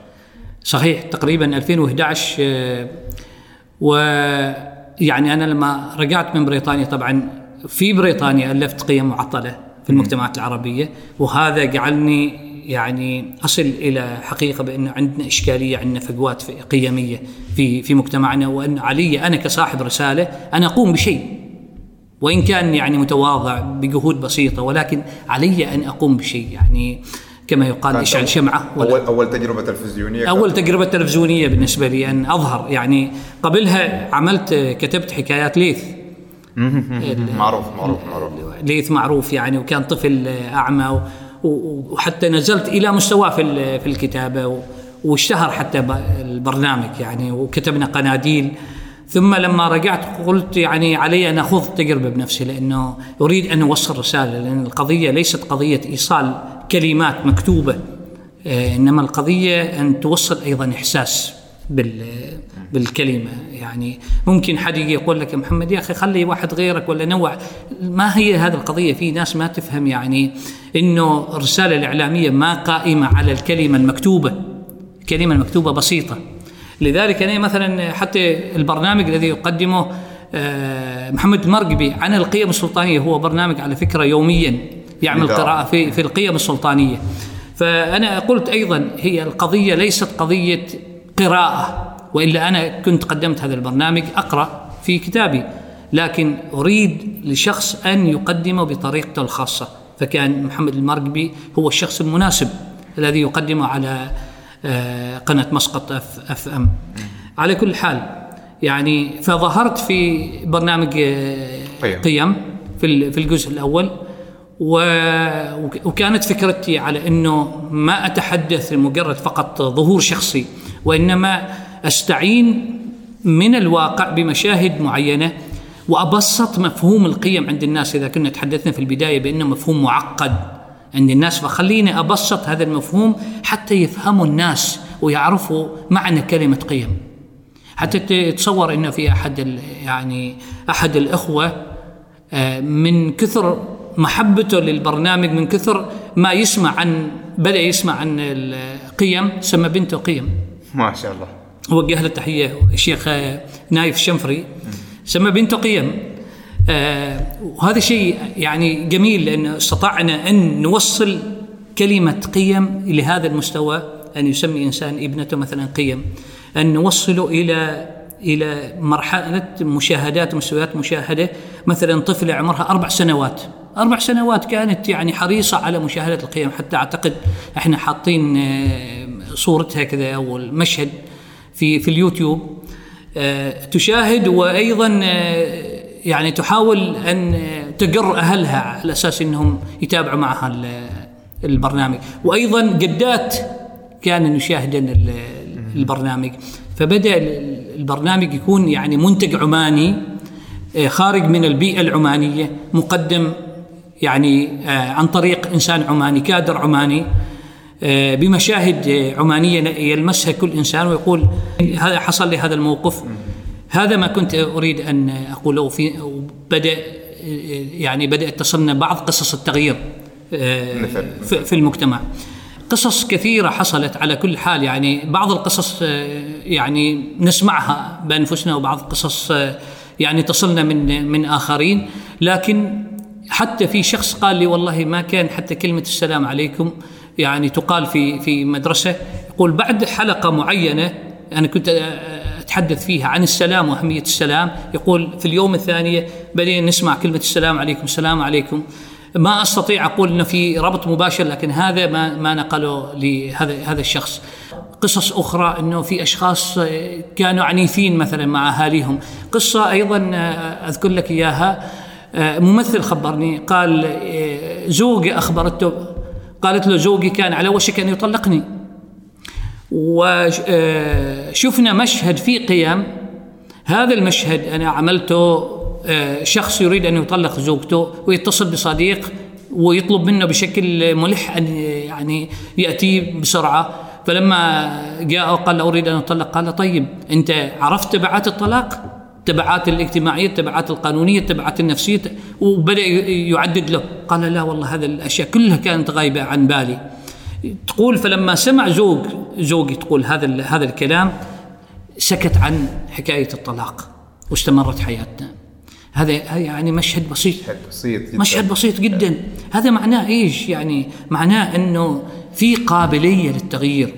صحيح تقريبا 2011 آه، ويعني أنا لما رجعت من بريطانيا طبعا في بريطانيا ألفت قيم معطلة في المجتمعات العربية وهذا جعلني يعني أصل إلى حقيقة بان عندنا إشكالية عندنا فجوات قيمية في في مجتمعنا وأن علي أنا كصاحب رسالة ان أقوم بشيء وإن كان يعني متواضع بجهود بسيطة ولكن علي أن أقوم بشيء. يعني كما يقال اشعل أول- شمعة. ولا أول أول تجربة تلفزيونية أول تجربة تلفزيونية بالنسبة لي أن أظهر. يعني قبلها عملت كتبت حكايات ليث. معروف معروف معروف. ليث معروف يعني وكان طفل أعمى وحتى نزلت إلى مستواه في في الكتابة واشتهر حتى البرنامج يعني وكتبنا قناديل. ثم لما رجعت قلت يعني علي أن أخوض التجربة بنفسي لأنه أريد أن أوصل رسالة لأن القضية ليست قضية إيصال. كلمات مكتوبة آه، إنما القضية أن توصل أيضا إحساس بال بالكلمة. يعني ممكن حد يقول لك يا محمد يا أخي خلي واحد غيرك ولا نوع. ما هي هذه القضية؟ في ناس ما تفهم يعني إنه الرسالة الإعلامية ما قائمة على الكلمة المكتوبة. الكلمة المكتوبة بسيطة. لذلك أنا مثلا حتى البرنامج الذي يقدمه آه، محمد المرقبي عن القيم السلطانية هو برنامج على فكرة يوميا. يعمل إذاعة. قراءه في في القيم السلطانية فأنا قلت أيضا هي القضية ليست قضية قراءة وإلا أنا كنت قدمت هذا البرنامج أقرأ في كتابي لكن أريد لشخص أن يقدمه بطريقته الخاصة فكان محمد المرقبي هو الشخص المناسب الذي يقدمه على آه، قناة مسقط اف أف أم على كل حال يعني فظهرت في برنامج آه، قيم. في ال- في الجزء الأول وكانت فكرتي على إنه ما أتحدث لمجرد فقط ظهور شخصي وإنما أستعين من الواقع بمشاهد معينة وأبسط مفهوم القيم عند الناس إذا كنا تحدثنا في البداية بأنه مفهوم معقد عند الناس فخليني أبسط هذا المفهوم حتى يفهموا الناس ويعرفوا معنى كلمة قيم. حتى تتصور إنه في أحد يعني أحد الأخوة آه، من كثر محبته للبرنامج من كثر ما يسمع عن بدأ يسمع عن القيم سمى بنته قيم. ما شاء الله. وجه له تحية الشيخ نايف الشنفري. سمى بنته قيم. آه، وهذا شيء يعني جميل لأن استطعنا أن نوصل كلمة قيم لهذا المستوى أن يسمي إنسان ابنته مثلا قيم. أن نوصله إلى إلى مرحلة مشاهدات مستويات مشاهدة. مثلا طفله عمرها أربع سنوات. أربع سنوات كانت يعني حريصة على مشاهدة القيم. حتى أعتقد إحنا حاطين آه، صورتها كذا أو المشهد في في اليوتيوب. آه، تشاهد وأيضا آه، يعني تحاول آه، تقر أهلها على أساس إنهم يتابعوا معها ال- البرنامج. وأيضا جدات كان يشاهدن ال- البرنامج. فبدأ ال- البرنامج يكون يعني منتج عماني خارج من البيئة العمانية مقدم يعني آه، عن طريق إنسان عماني كادر عماني آه، بمشاهد آه، عمانية يلمسها كل إنسان ويقول هذا حصل لي هذا الموقف. هذا ما كنت أريد أن أقوله. في بدأ يعني بدات تصلنا بعض قصص التغيير آه، في- المجتمع. قصص كثيرة حصلت على كل حال. يعني بعض القصص آه، يعني نسمعها بأنفسنا وبعض القصص آه، يعني تصلنا من من آخرين. لكن حتى في شخص قال لي والله ما كان حتى كلمة السلام عليكم يعني تقال في في مدرسة يقول بعد حلقة معينة أنا كنت أتحدث فيها عن السلام وأهمية السلام يقول في اليوم الثانية بدينا نسمع كلمة السلام عليكم السلام عليكم. ما أستطيع أقول إنه في ربط مباشر لكن هذا ما ما نقله لهذا هذا الشخص. قصص أخرى إنه في أشخاص كانوا عنيفين مثلا مع أهاليهم. قصة أيضا أذكر لك إياها. ممثل خبرني قال آه، زوجي أخبرته قالت له زوجي كان على وشك ان يطلقني. وشفنا مشهد في قيام هذا المشهد أنا عملته آه، شخص يريد أن يطلق زوجته ويتصل بصديق ويطلب منه بشكل ملح أن يعني يأتي بسرعة. فلما جاء وقال له أريد أن أطلق قال طيب أنت عرفت تبعات الطلاق؟ تبعات الاجتماعية، التبعات القانونية، التبعات النفسية وبدأ يعدد له، قال لا والله هذه الأشياء كلها كانت غايبة عن بالي. تقول فلما سمع زوج زوجي تقول هذا هذا الكلام سكت عن حكاية الطلاق واستمرت حياتنا. هذا هذا يعني مشهد بسيط. مشهد بسيط جدا. مشهد بسيط جدا. هذا معناه إيش؟ يعني معناه إنه في قابلية للتغيير.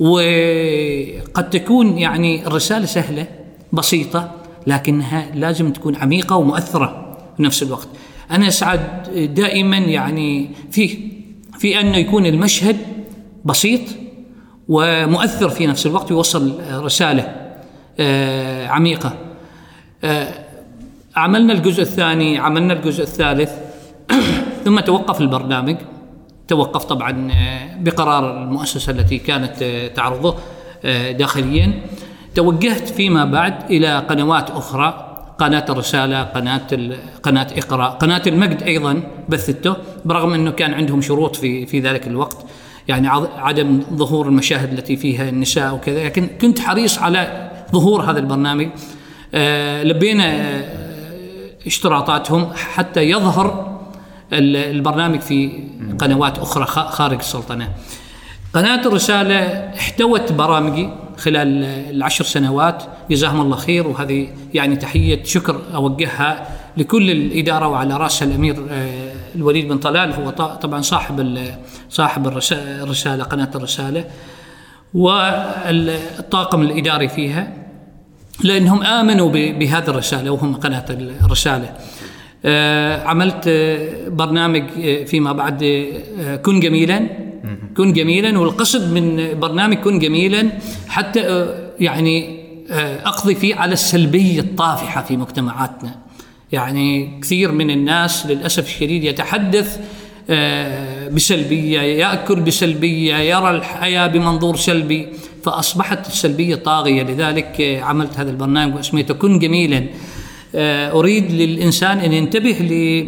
وقد تكون يعني الرسالة سهلة بسيطة لكنها لازم تكون عميقة ومؤثرة في نفس الوقت. أنا أسعد دائما يعني في في أنه يكون المشهد بسيط ومؤثر في نفس الوقت ويوصل رسالة آه، عميقة. آه، عملنا الجزء الثاني عملنا الجزء الثالث ثم توقف البرنامج. توقف طبعا آه، بقرار المؤسسة التي كانت تعرضه داخليا. توجهت فيما بعد إلى قنوات أخرى قناة الرسالة قناة قناة إقرأ قناة المجد أيضا بثته برغم أنه كان عندهم شروط في في ذلك الوقت يعني عدم ظهور المشاهد التي فيها النساء وكذا لكن كنت حريص على ظهور هذا البرنامج آه، لبينا آه، اشتراطاتهم حتى يظهر ال- البرنامج في قنوات أخرى خ- خارج السلطنة. قناة الرسالة احتوت برامجي خلال العشر سنوات جزاهم الله خير. وهذه يعني تحية شكر أوجهها لكل الإدارة وعلى راسها الأمير آه، الوليد بن طلال. هو طبعا صاحب صاحب الرسا- الرسالة قناة الرسالة والطاقم الإداري فيها لأنهم آمنوا ب- بهذه الرسالة وهم قناة الرسالة. آه، عملت آه، برنامج فيما بعد كن جميلا. كن جميلا والقصد من برنامج كن جميلا حتى آه، يعني آه، أقضي فيه على السلبية الطافحة في مجتمعاتنا. يعني كثير من الناس للأسف الشديد يتحدث آه، بسلبية، يأكل بسلبية، يرى الحياة بمنظور سلبي، فأصبحت السلبية طاغية، لذلك عملت هذا البرنامج واسميته كن جميلا. أريد للإنسان أن ينتبه ل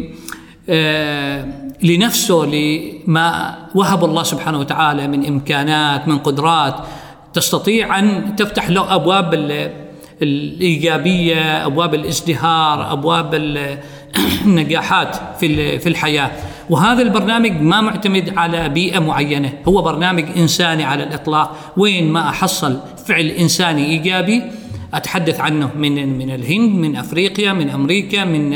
لنفسه لما وهب الله سبحانه وتعالى من إمكانات من قدرات. تستطيع أن تفتح له أبواب ال- الإيجابية، أبواب الإزدهار، أبواب ال- النجاحات في في الحياة، وهذا البرنامج ما معتمد على بيئة معينة، هو برنامج إنساني على الإطلاق، وين ما أحصل فعل إنساني إيجابي أتحدث عنه من من الهند من أفريقيا من أمريكا من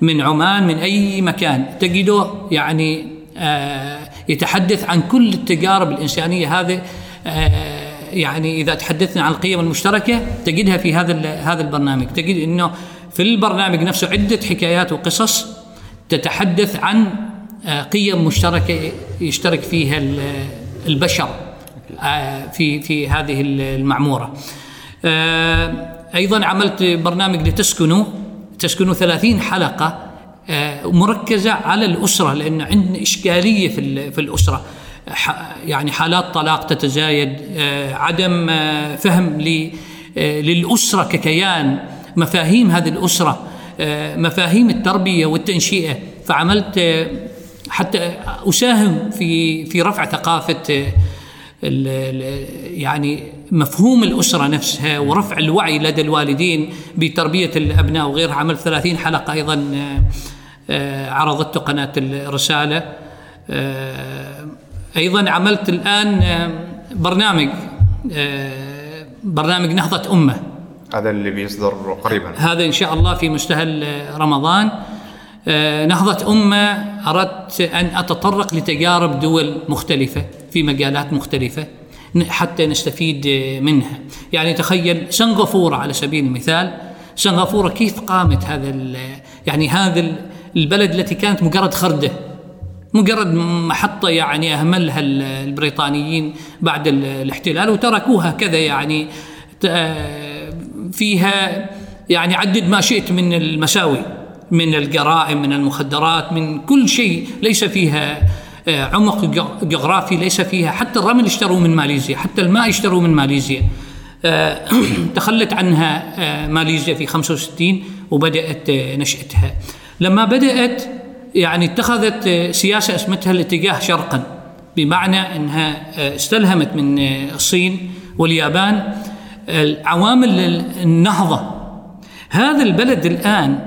من عمان من أي مكان. تجده يعني آه، يتحدث عن كل التجارب الإنسانية هذه آه، يعني إذا تحدثنا عن القيم المشتركة تجدها في هذا هذا البرنامج. تجد إنه في البرنامج نفسه عدة حكايات وقصص تتحدث عن آه، قيم مشتركة يشترك فيها ال- البشر في في هذه المعمورة. آه، أيضا عملت برنامج لتسكنوا. تسكنوا 30 حلقة آه، مركزة على الأسرة لأن عندنا إشكالية في في الأسرة. يعني حالات طلاق تتزايد آه، عدم آه، فهم للأسرة ككيان مفاهيم هذه الأسرة مفاهيم التربية والتنشئة. فعملت حتى أساهم في في رفع ثقافة يعني مفهوم الأسرة نفسها ورفع الوعي لدى الوالدين بتربية الأبناء وغيرها. عمل 30 حلقة أيضا آه، آه، عرضته قناة الرسالة. آه، أيضا عملت الآن برنامج برنامج نهضة أمة. هذا اللي بيصدر قريبا. هذا إن شاء الله في مستهل رمضان. نهضة أمة أردت أن أتطرق لتجارب دول مختلفة في مجالات مختلفة. حتى نستفيد آه، منها. يعني تخيل سنغافورة على سبيل المثال. سنغافورة كيف قامت هذا يعني هذا ال- البلد التي كانت مجرد خردة مجرد محطة يعني أهملها ال- البريطانيين بعد ال- الاحتلال وتركوها كذا يعني آه، فيها يعني عدد ما شئت من المساوي من الجرائم من المخدرات من كل شيء ليس فيها عمق جغ- جغرافي ليس فيها. حتى الرمل اشتروا من ماليزيا حتى الماء اشتروا من ماليزيا. آه، تخلت عنها آه، ماليزيا في 65 وبدأت آه، نشأتها. لما بدأت يعني اتخذت آه، سياسة أسمتها الاتجاه شرقا بمعنى أنها آه، استلهمت من آه، الصين واليابان آه، عوامل النهضة. هذا البلد الآن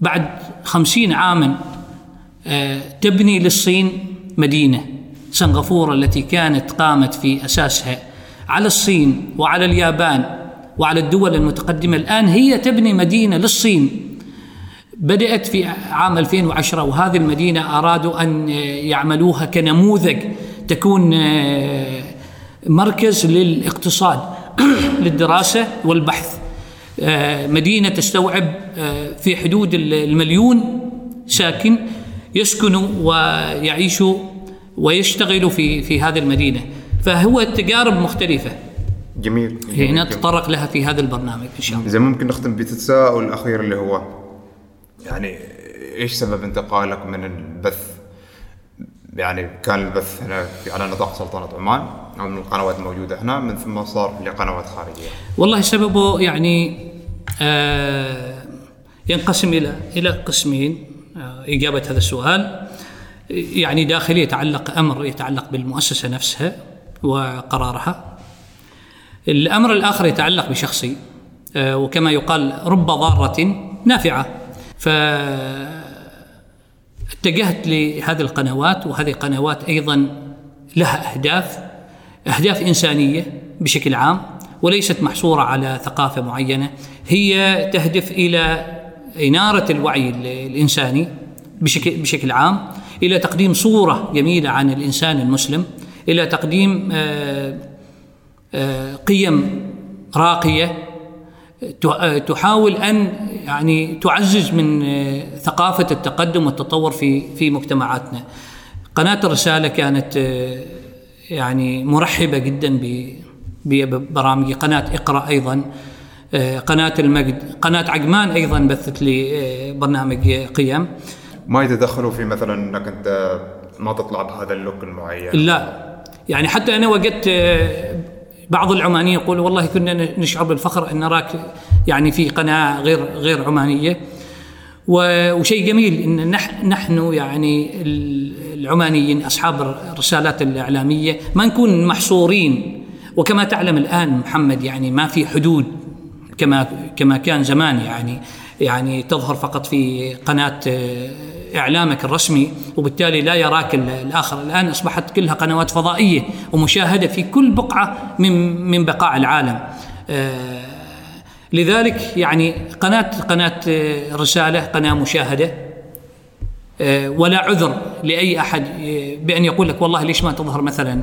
بعد خمسين عاما آه، تبني للصين مدينة سنغافورة التي كانت قامت في أساسها على الصين وعلى اليابان وعلى الدول المتقدمة الآن هي تبني مدينة للصين. بدأت في عام 2010 وهذه المدينة أرادوا أن يعملوها كنموذج تكون آه، مركز للاقتصاد للدراسة والبحث. آه، مدينة تستوعب آه، في حدود المليون ساكن يسكنوا ويعيشوا ويشتغلوا في في هذه المدينة. فهو تجارب مختلفة. جميل. هي جميل. نتطرق لها في هذا البرنامج إن شاء الله. إذا ممكن نختم بتساؤل الأخير اللي هو؟ يعني إيش سبب انتقالك من البث؟ يعني كان البث هنا في- على نطاق سلطنة عمان أو من القنوات الموجودة هنا من ثم صار لقنوات خارجية. والله سببه يعني آه ينقسم إلى إلى قسمين آه إجابة هذا السؤال. يعني داخلي يتعلق أمر يتعلق بالمؤسسة نفسها وقرارها. الأمر الآخر يتعلق بشخصي آه وكما يقال رب ضارة نافعة. ف اتجهت لهذه القنوات وهذه قنوات أيضا لها أهداف أهداف إنسانية بشكل عام وليست محصورة على ثقافة معينة. هي تهدف إلى إنارة الوعي الإنساني بشكل بشكل عام. إلى تقديم صورة جميلة عن الإنسان المسلم إلى تقديم آه، آه، قيم راقية تحاول أن يعني تعزز من ثقافة التقدم والتطور في في مجتمعاتنا. قناة الرسالة كانت يعني مرحبة جدا ببرامج قناة اقرأ أيضا قناة المجد قناة عجمان أيضا بثت لي برنامج قيم ما يتدخلوا في مثلا إنك أنت ما تطلع بهذا اللوك المعين؟ لا. يعني حتى أنا وجدت بعض العمانيين يقول والله كنا نشعر بالفخر أن نراك يعني في قناة غير غير عمانية. وشيء جميل إن نحن يعني العمانيين أصحاب الرسالات الإعلامية ما نكون محصورين. وكما تعلم الآن محمد يعني ما في حدود كما كما كان زمان يعني. يعني تظهر فقط في قناة إعلامك الرسمي وبالتالي لا يراك الآخر. الآن أصبحت كلها قنوات فضائية ومشاهدة في كل بقعة من من بقاع العالم. آه، لذلك يعني قناة قناة آه، رسالة قناة مشاهدة آه، ولا عذر لأي أحد بأن يقول لك والله ليش ما تظهر مثلا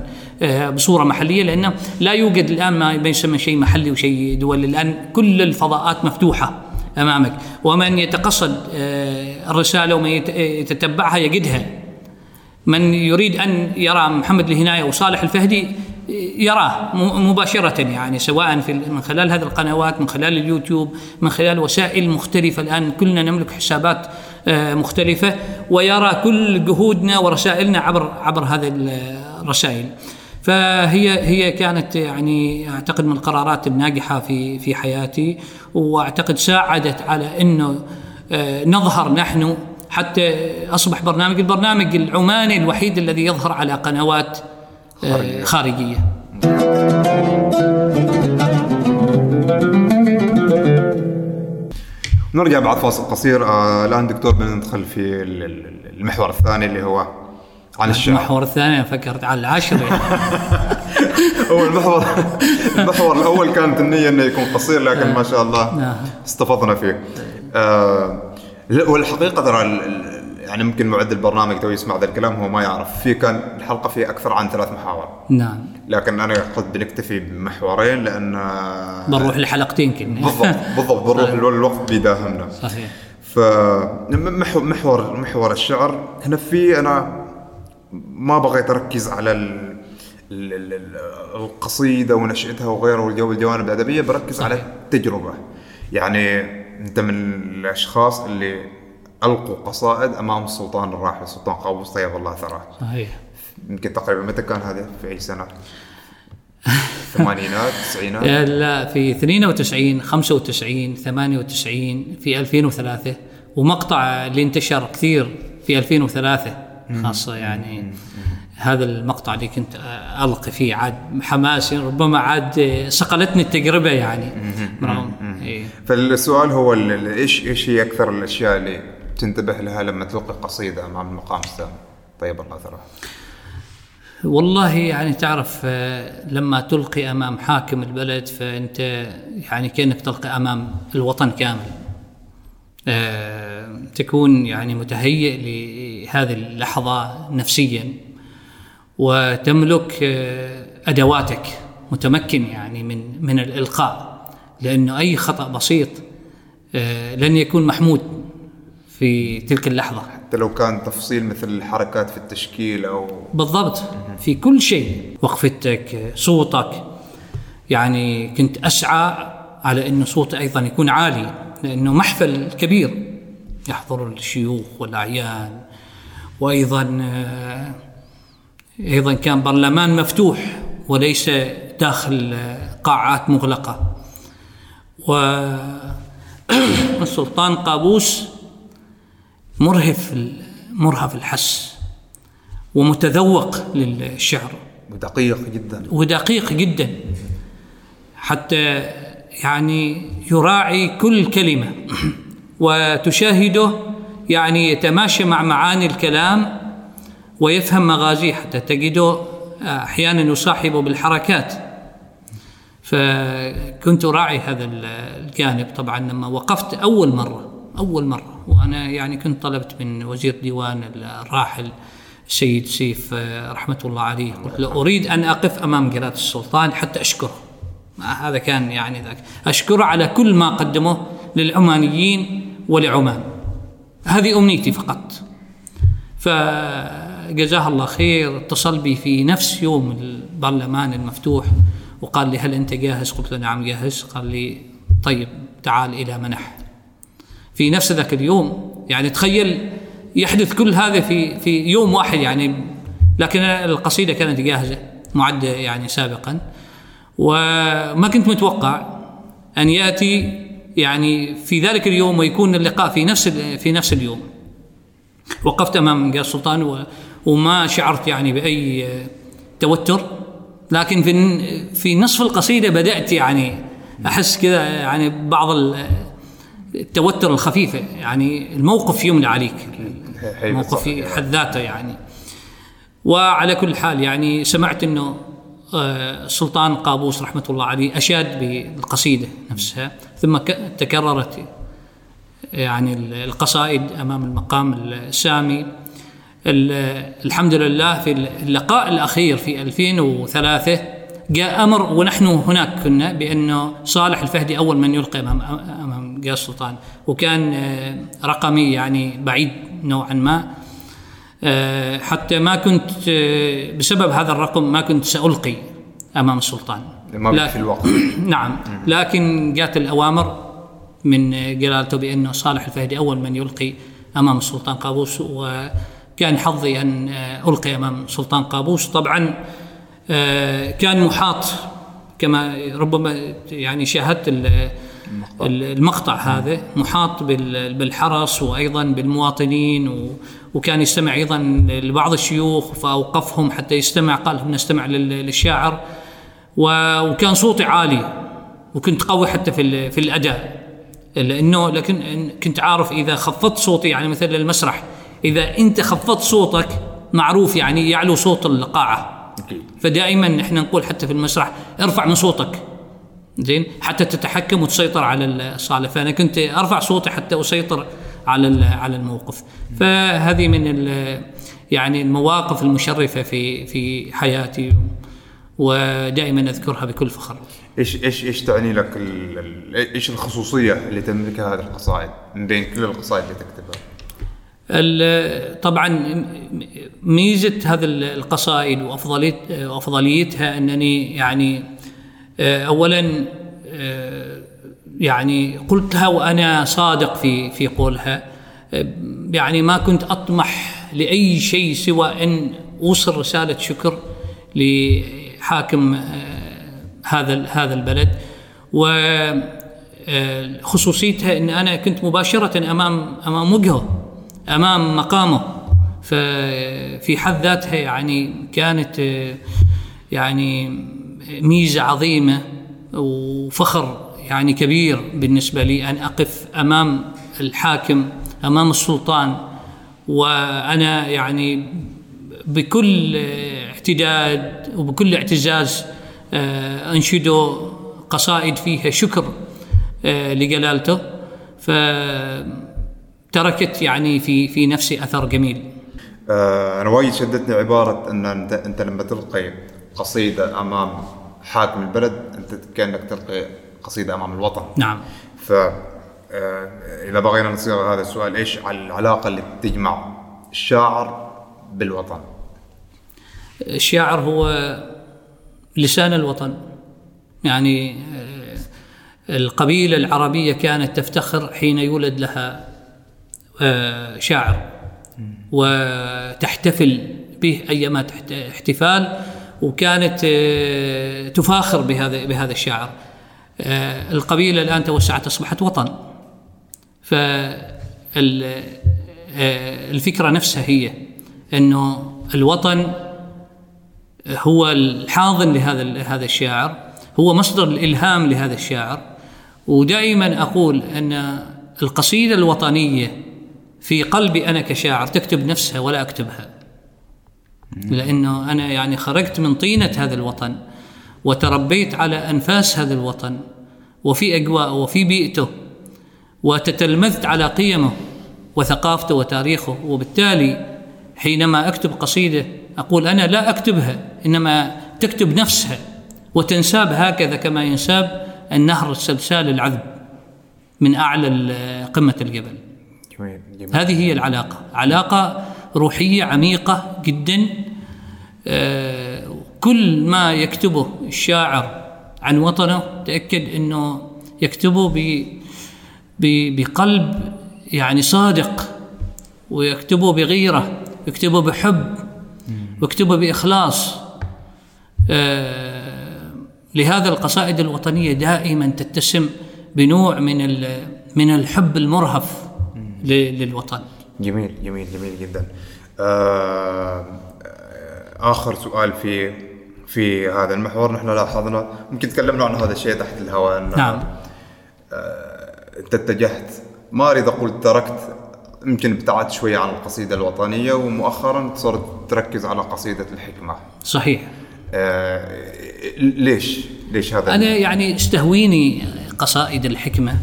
بصورة محلية لأنه لا يوجد الآن ما يسمى شيء محلي وشيء دولي. الآن كل الفضاءات مفتوحة. أمامك. ومن يتقصد آه، الرسالة ومن يتتبعها يجدها. من يريد أن يرى محمد الهناية وصالح الفهدي يراه مباشرة يعني سواء في من خلال هذه القنوات من خلال اليوتيوب من خلال وسائل مختلفة. الآن كلنا نملك حسابات آه، مختلفة ويرى كل جهودنا ورسائلنا عبر عبر هذه الرسائل. فهي هي كانت يعني أعتقد من القرارات الناجحة في في حياتي وأعتقد ساعدت على إنه آه، نظهر نحن حتى أصبح برنامج البرنامج العماني الوحيد الذي يظهر على قنوات آه، خارجية. نرجع بعد فاصل قصير. آه، الآن دكتور بندخل في المحور الثاني اللي هو عن الشعر. المحور الثاني فكرت على العشر يعني. هو المحور المحور الأول كانت النية إنه يكون قصير لكن ما شاء الله نعم. استفضنا فيه. آه والحقيقة ترى يعني ممكن معد البرنامج تو يسمع ذا الكلام هو ما يعرف. في كان الحلقة في أكثر عن ثلاث محاور. نعم. لكن أنا قلت بنكتفي بمحورين لأن بنروح لحلقتين كنا. بالضبط بالضبط بنروح الوقت بيداهمنا. صحيح. فمحور محور الشعر. هنا في أنا ما بغيت أركز على ال القصيدة ونشأتها وغيره والجوانب الأدبية بركز على التجربة. يعني أنت من الأشخاص اللي ألقوا قصائد أمام السلطان الراحل السلطان قابوس طيب الله ثراه صحيح. يمكن تقريبا متى كان هذا في أي سنة؟ الثمانينات التسعينات لا في 92 95 98 في 2003 ومقطع اللي انتشر كثير في 2003 خاصة يعني هذا المقطع اللي كنت ألقي فيه عاد حماسي ربما عاد صقلتني التجربة يعني. إيه. فالسؤال هو إيش إيش هي أكثر الأشياء اللي تنتبه لها لما تلقي قصيدة أمام المقام السامي طيب الله ثراه والله يعني تعرف آه، لما تلقي أمام حاكم البلد فأنت يعني كأنك تلقي أمام الوطن كامل. تكون يعني متهيئ لهذه اللحظة نفسيا. وتملك آه، أدواتك متمكن يعني من من الإلقاء. لأنه أي خطأ بسيط آه، لن يكون محمود في تلك اللحظة. حتى لو كان تفصيل مثل الحركات في التشكيل أو بالضبط. في كل شيء وقفتك صوتك. يعني كنت أسعى على أنه صوتي أيضا يكون عالي. لأنه محفل كبير يحضر الشيوخ والأعيان. وأيضا آه، أيضا كان برلمان مفتوح وليس داخل قاعات مغلقة. والسلطان قابوس مرهف مرهف الحس ومتذوق للشعر. ودقيق جدا. ودقيق جدا. حتى يعني يراعي كل كلمة. وتشاهده يعني يتماشى مع معاني الكلام ويفهم مغازيه حتى تجده أحيانا يصاحب بالحركات. فكنت راعي هذا ال- الجانب طبعا لما وقفت أول مرة أول مرة. وأنا يعني كنت طلبت من وزير ديوان الراحل السيد سيف آه، رحمة الله عليه قلت له أريد أن أقف أمام جلاله السلطان حتى أشكره. هذا كان يعني ذاك. اشكره على كل ما قدمه للعمانيين ولعمان. هذه أمنيتي فقط. فجزاه الله خير. اتصل بي في نفس يوم البرلمان المفتوح وقال لي هل أنت جاهز؟ قلت له نعم جاهز. قال لي طيب تعال إلى منح. في نفس ذاك اليوم يعني تخيل يحدث كل هذا في في يوم واحد يعني. لكن القصيدة كانت جاهزة معدة يعني سابقا. وما كنت متوقع أن يأتي يعني في ذلك اليوم ويكون اللقاء في نفس في نفس اليوم. وقفت أمام قياس السلطان وما شعرت يعني بأي توتر لكن في في نصف القصيدة بدأت يعني أحس كذا يعني بعض ال- التوتر الخفيف يعني الموقف يملى عليك. هيبة موقف صح. في حد ذاته يعني. وعلى كل حال يعني سمعت إنه السلطان قابوس رحمة الله عليه أشاد بالقصيدة نفسها ثم تكررت يعني ال- القصائد أمام المقام السامي. ال- الحمد لله في اللقاء الأخير في 2003 جاء أمر ونحن هناك كنا بانه صالح الفهدي أول من يلقي امام أمام قياس السلطان وكان آه، رقمي يعني بعيد نوعا ما. آه، حتى ما كنت آه، بسبب هذا الرقم ما كنت سألقي أمام السلطان. ما لا- في الوقت. نعم. لكن جاءت الأوامر من جلالته بأنه صالح الفهدي أول من يلقي أمام السلطان قابوس وكان حظي أن آه، ألقي أمام السلطان قابوس. طبعا آه، كان محاط كما ربما يعني شاهدت ال- ال- المقطع هذا محاط بال- بالحرس وأيضا بالمواطنين و- وكان يستمع أيضا لبعض الشيوخ فأوقفهم حتى يستمع قال نستمع لل- للشاعر. وكان صوتي عالي وكنت قوي حتى في في الأداء. لأنه لكن كنت عارف إذا خفضت صوتي يعني مثل المسرح إذا أنت خفضت صوتك معروف يعني يعلو صوت القاعة. فدائما إحنا نقول حتى في المسرح ارفع من صوتك. زين؟ حتى تتحكم وتسيطر على الصاله فانا كنت أرفع صوتي حتى أسيطر على على الموقف فهذه من يعني المواقف المشرفة في في حياتي ودائما أذكرها بكل فخر إيش إيش إيش تعني لك. إيش الخصوصية اللي تملكها هذه القصائد من بين كل القصائد اللي تكتبها؟ طبعا ميزة هذه القصائد وافضليت وأفضليتها أنني يعني آه، اولا آه، يعني قلتها وأنا صادق في في قولها. يعني ما كنت أطمح لأي شيء سوى أن أوصل رسالة شكر لحاكم آه، هذا هذا البلد. و آه، خصوصيتها أن أنا كنت مباشرة أمام أمام وجهه أمام مقامه. ففي حد ذاتها يعني كانت آه، يعني ميزة عظيمة وفخر يعني كبير بالنسبة لي أن أقف أمام الحاكم أمام السلطان وأنا يعني بكل اعتداد وبكل اعتزاز آه، أنشده قصائد فيها شكر آه، لجلالته فتركت يعني في في نفسي أثر جميل. آه أنا وايد شدتني عبارة أن أنت أنت لما تلقي قصيدة أمام حاكم البلد أنت كأنك تلقي قصيدة أمام الوطن. نعم. ف آه، إذا بغينا نصيغ هذا السؤال إيش العلاقة اللي تجمع الشاعر بالوطن؟ الشاعر هو لسان الوطن. يعني آه، القبيلة العربية كانت تفتخر حين يولد لها آه، شاعر. وتحتفل به أيما تحت- احتفال وكانت تفاخر بهذا بهذا الشاعر. القبيلة الآن توسعت أصبحت وطن. فالفكرة نفسها هي أنه الوطن هو الحاضن لهذا هذا الشاعر هو مصدر الإلهام لهذا الشاعر. ودائما أقول أن القصيدة الوطنية في قلبي أنا كشاعر تكتب نفسها ولا أكتبها. لأنه أنا يعني خرجت من طينة هذا الوطن. وتربيت على أنفاس هذا الوطن وفي أجواءه وفي بيئته وتتلمذت على قيمه وثقافته وتاريخه. وبالتالي حينما أكتب قصيدة أقول أنا لا أكتبها إنما تكتب نفسها وتنساب هكذا كما ينساب النهر السلسال العذب من أعلى قمة الجبل. جميل جميل. هذه هي العلاقة علاقة روحية عميقة جدا آه، كل ما يكتبه الشاعر عن وطنه تأكد أنه يكتبه ب بقلب يعني صادق ويكتبه بغيرة يكتبه بحب ويكتبه بإخلاص. آه، لهذا القصائد الوطنية دائما تتسم بنوع من من الحب المرهف للوطن. جميل جميل جميل جدا. آه آخر سؤال في في هذا المحور. نحن لاحظنا يمكن تكلمنا عن هذا الشيء تحت الهواء. نعم. أنت اتجهت ما اريد أقول تركت يمكن ابتعدت شوية عن القصيدة الوطنية ومؤخرا صرت تركز على قصيدة الحكمة. صحيح. آه ليش؟ ليش هذا؟ أنا يعني استهويني قصائد الحكمة.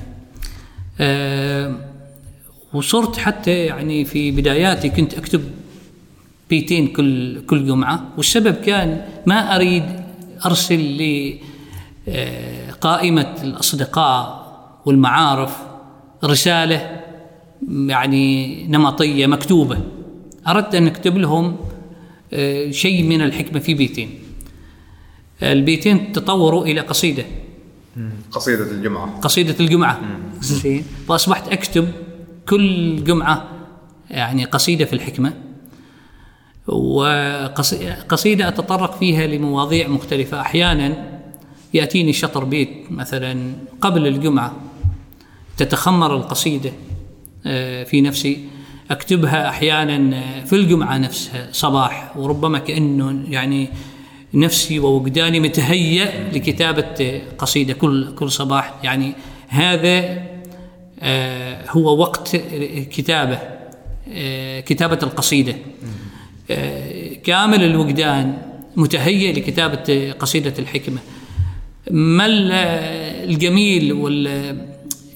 أه وصرت حتى يعني في بداياتي كنت أكتب بيتين كل كل جمعة والسبب كان ما أريد أرسل لقائمة الأصدقاء والمعارف رسالة يعني نمطية مكتوبة. أردت أن أكتب لهم آه، شيء من الحكمة في بيتين. البيتين تطوروا إلى قصيدة. قصيدة الجمعة. قصيدة الجمعة. زين. فأصبحت أكتب كل جمعة يعني قصيدة في الحكمة. وقصيدة أتطرق فيها لمواضيع مختلفة. أحيانا يأتيني شطر بيت مثلا قبل الجمعة تتخمر القصيدة آه، في نفسي. أكتبها أحيانا آه، في الجمعة نفسها صباح وربما كأنه يعني نفسي ووجداني متهيأ لكتابة قصيدة كل كل صباح. يعني هذا آه، هو وقت كتابة آه، كتابة القصيدة. آه، كامل الوجدان متهيئ لكتابة قصيدة الحكمة ما ال- الجميل وال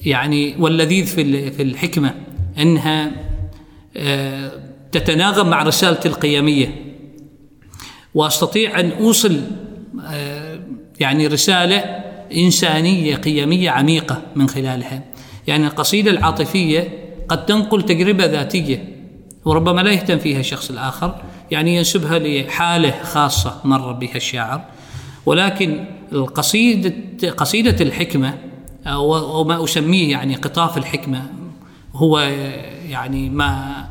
يعني واللذيذ في في الحكمة أنها آه، تتناغم مع رسالتي القيمية وأستطيع أن أوصل آه، يعني رسالة إنسانية قيمية عميقة من خلالها. يعني القصيدة العاطفية قد تنقل تجربة ذاتية وربما لا يهتم فيها الشخص الآخر، يعني ينسبها لحالة خاصة مر بها الشاعر. ولكن القصيده قصيدة الحكمة أو أو ما أسميه يعني قطاف الحكمة هو يعني ما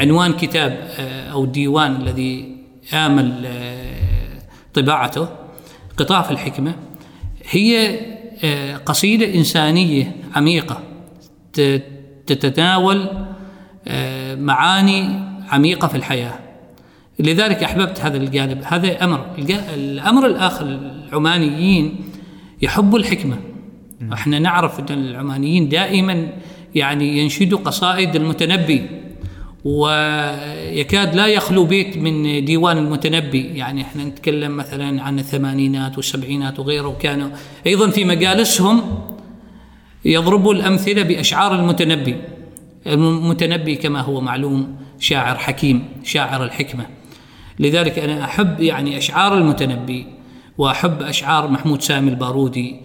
عنوان كتاب آه، أو الديوان الذي آمل آه، طباعته قطاف الحكمة هي آه، قصيدة إنسانية عميقة تتناول معاني عميقة في الحياة. لذلك أحببت هذا الجانب. هذا أمر. الج- الأمر الآخر العمانيين يحبوا الحكمة. إحنا نعرف أن العمانيين دائما يعني ينشدوا قصائد المتنبي ويكاد لا يخلو بيت من ديوان المتنبي. يعني إحنا نتكلم مثلا عن الثمانينات والسبعينات وغيره. وكانوا أيضا في مجالسهم يضربوا الأمثلة بأشعار المتنبي. المتنبي كما هو معلوم شاعر حكيم شاعر الحكمة. لذلك أنا أحب يعني أشعار المتنبي وأحب أشعار محمود سامي البارودي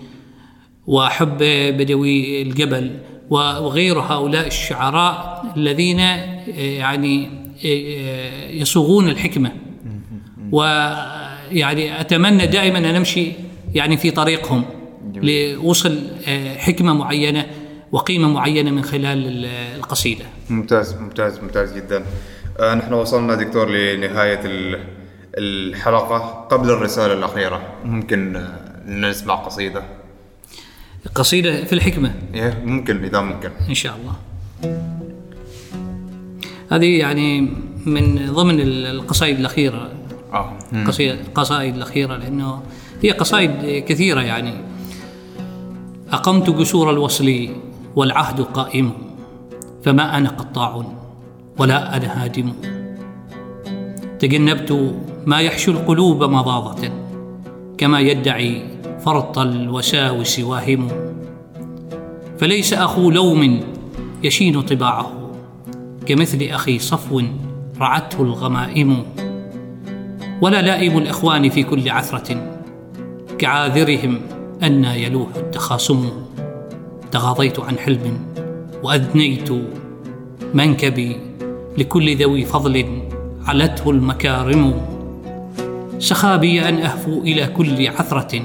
وأحب بدوي الجبل وغير هؤلاء الشعراء الذين يعني يصوغون الحكمة. ويعني أتمنى دائما أن أمشي يعني في طريقهم لاوصل حكمة معينة وقيمة معينة من خلال القصيدة. ممتاز ممتاز ممتاز جدا. آه نحن وصلنا دكتور لنهاية الحلقة. قبل الرسالة الأخيرة ممكن نسمع قصيدة؟ قصيدة في الحكمة. إيه ممكن إذا ممكن. إن شاء الله. هذه يعني من ضمن القصائد الأخيرة. آه. قصيدة القصائد الأخيرة لأنه هي قصائد كثيرة يعني. أقمت جسور الوصل والعهد قائم فما أنا قطاع ولا أنا هادم. تجنبت ما يحشو القلوب مضاضة كما يدعي فرط الوساوس واهم. فليس أخو لوم يشين طباعه كمثل أخي صفو رعته الغمائم. ولا لائم الإخوان في كل عثرة كعاذرهم أن يلوح التخاصم. تغاضيت عن حلم وأدنيت منكبي لكل ذوي فضل علته المكارم. سخابي أن أهفو إلى كل عثرة.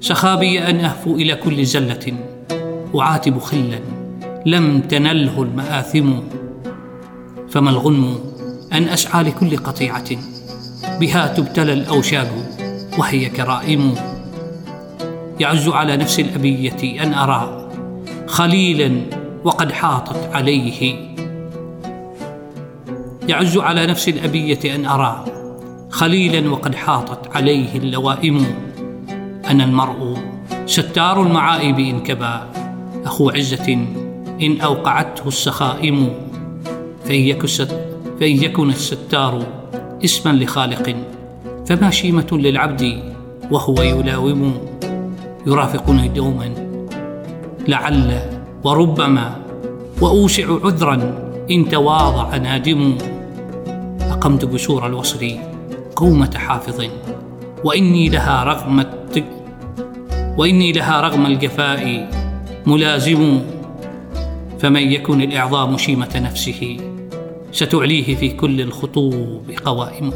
سخابي أن أهفو إلى كل زلة أعاتب خلا لم تنله المآثم. فما الغنم أن أسعى لكل قطيعة. بها تبتلى الأوشاق وهي كرائم. يعز على نفس الأبية أن أرى خليلا وقد حاطت عليه. يعز على نفس الأبية أن أرى خليلا وقد حاطت عليه اللوائم. أنا المرء ستار المعائب إن كبا. أخو عزة إن أوقعته السخائم. فإن فإن يكن الستار اسما لخالق فما شيمة للعبد وهو يلاوم. يرافقني دوما لعل وربما وأوسع عذرا إن تواضع نادم. أقمت بشور الوصل قومة حافظ وإني لها رغم الت... وإني لها رغم الجفاء ملازم. فمن يكن الإعظام شيمة نفسه ستعليه في كل الخطوب قوائم.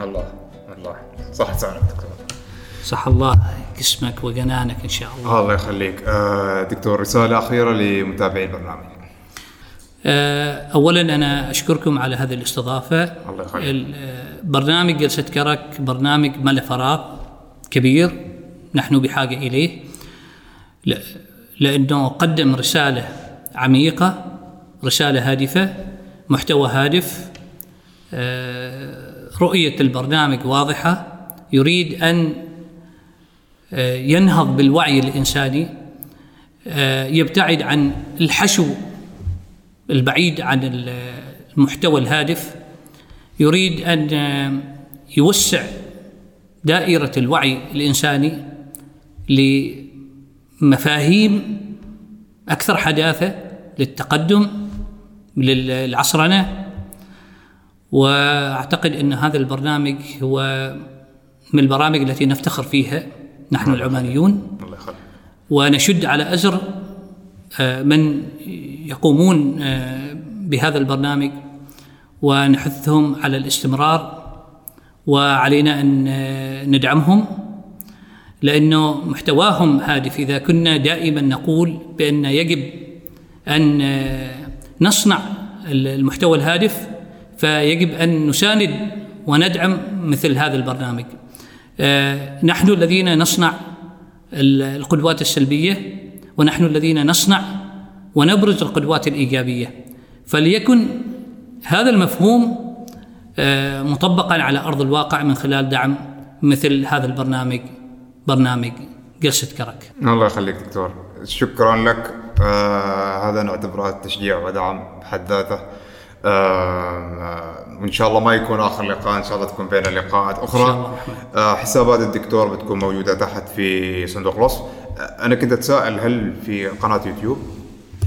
الله الله. صح سعادة دكتور صح الله. جسمك وجنانك إن شاء الله. الله يخليك. آه دكتور رسالة أخيرة لمتابعي البرنامج آه، أولا أنا أشكركم على هذه الاستضافة. الله يخليك. آه، برنامج جلسة كرك برنامج ما له فراغ كبير. نحن بحاجة إليه. ل- لأنه قدم رسالة عميقة رسالة هادفة محتوى هادف. آه، رؤية البرنامج واضحة. يريد آه، ينهض بالوعي الإنساني آه، يبتعد عن الحشو البعيد عن ال- المحتوى الهادف يريد أن آه، يوسع دائرة الوعي الإنساني لمفاهيم أكثر حداثة للتقدم للعصرنة. وأعتقد أن هذا البرنامج هو من البرامج التي نفتخر فيها. نحن العمانيون. ونشد على أزر آه، من يقومون آه، بهذا البرنامج ونحثهم على الاستمرار وعلينا أن آه، ندعمهم لأنه محتواهم هادف. إذا كنا دائما نقول بأن يجب أن نصنع المحتوى الهادف فيجب أن نساند وندعم مثل هذا البرنامج. نحن الذين نصنع ال- القدوات السلبية ونحن الذين نصنع ونبرز القدوات الإيجابية. فليكن هذا المفهوم آه، مطبقا على أرض الواقع من خلال دعم مثل هذا البرنامج برنامج جلسة كرك. الله يخليك دكتور. شكرا لك. آه هذا نعتبره تشجيع ودعم بحد ذاته. آه وإن شاء الله ما يكون آخر لقاء إن شاء الله تكون بين لقاءات أخرى. آه حسابات الدكتور بتكون موجودة تحت في صندوق الوصف. آه أنا كنت أتساءل هل في قناة يوتيوب؟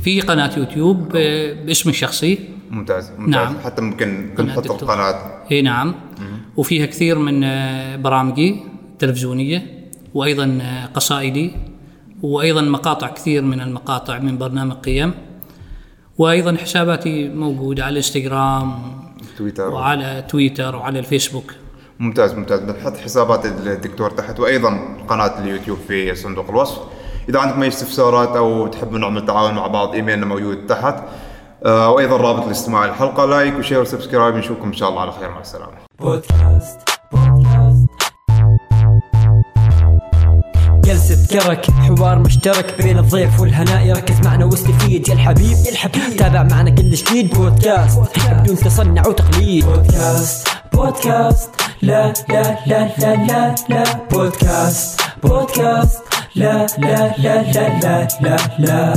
في قناة يوتيوب آه، باسمي الشخصي. ممتاز ممتاز. نعم. حتى ممكن نحط. القناة. إي نعم. وفيها كثير من برامجي التلفزيونيه وأيضا قصائدي وأيضا مقاطع كثير من المقاطع من برنامج قيم. وأيضا حساباتي موجودة على الإنستغرام تويتر. وعلى تويتر وعلى الفيسبوك. ممتاز ممتاز. بنحط حسابات الدكتور تحت وأيضا قناة اليوتيوب في صندوق الوصف. إذا عندكم أي استفسارات أو تحبوا نعمل تعاون مع بعض إيميلنا موجود تحت. آه وأيضا رابط الاستماع الحلقة like و share و subscribe. نشوفكم إن شاء الله على خير. مع السلامة. بودكاست بودكاست. جلسة كرك حوار مشترك بين الضيف والهناء يركز معنا واستفيد يا الحبيب يا الحبيب. تابع معنا كل جديد. بودكاست. بدون تصنع وتقليد. بودكاست. بودكاست. لا لا لا لا لا لا. بودكاست. بودكاست. لا لا لا لا لا لا لا.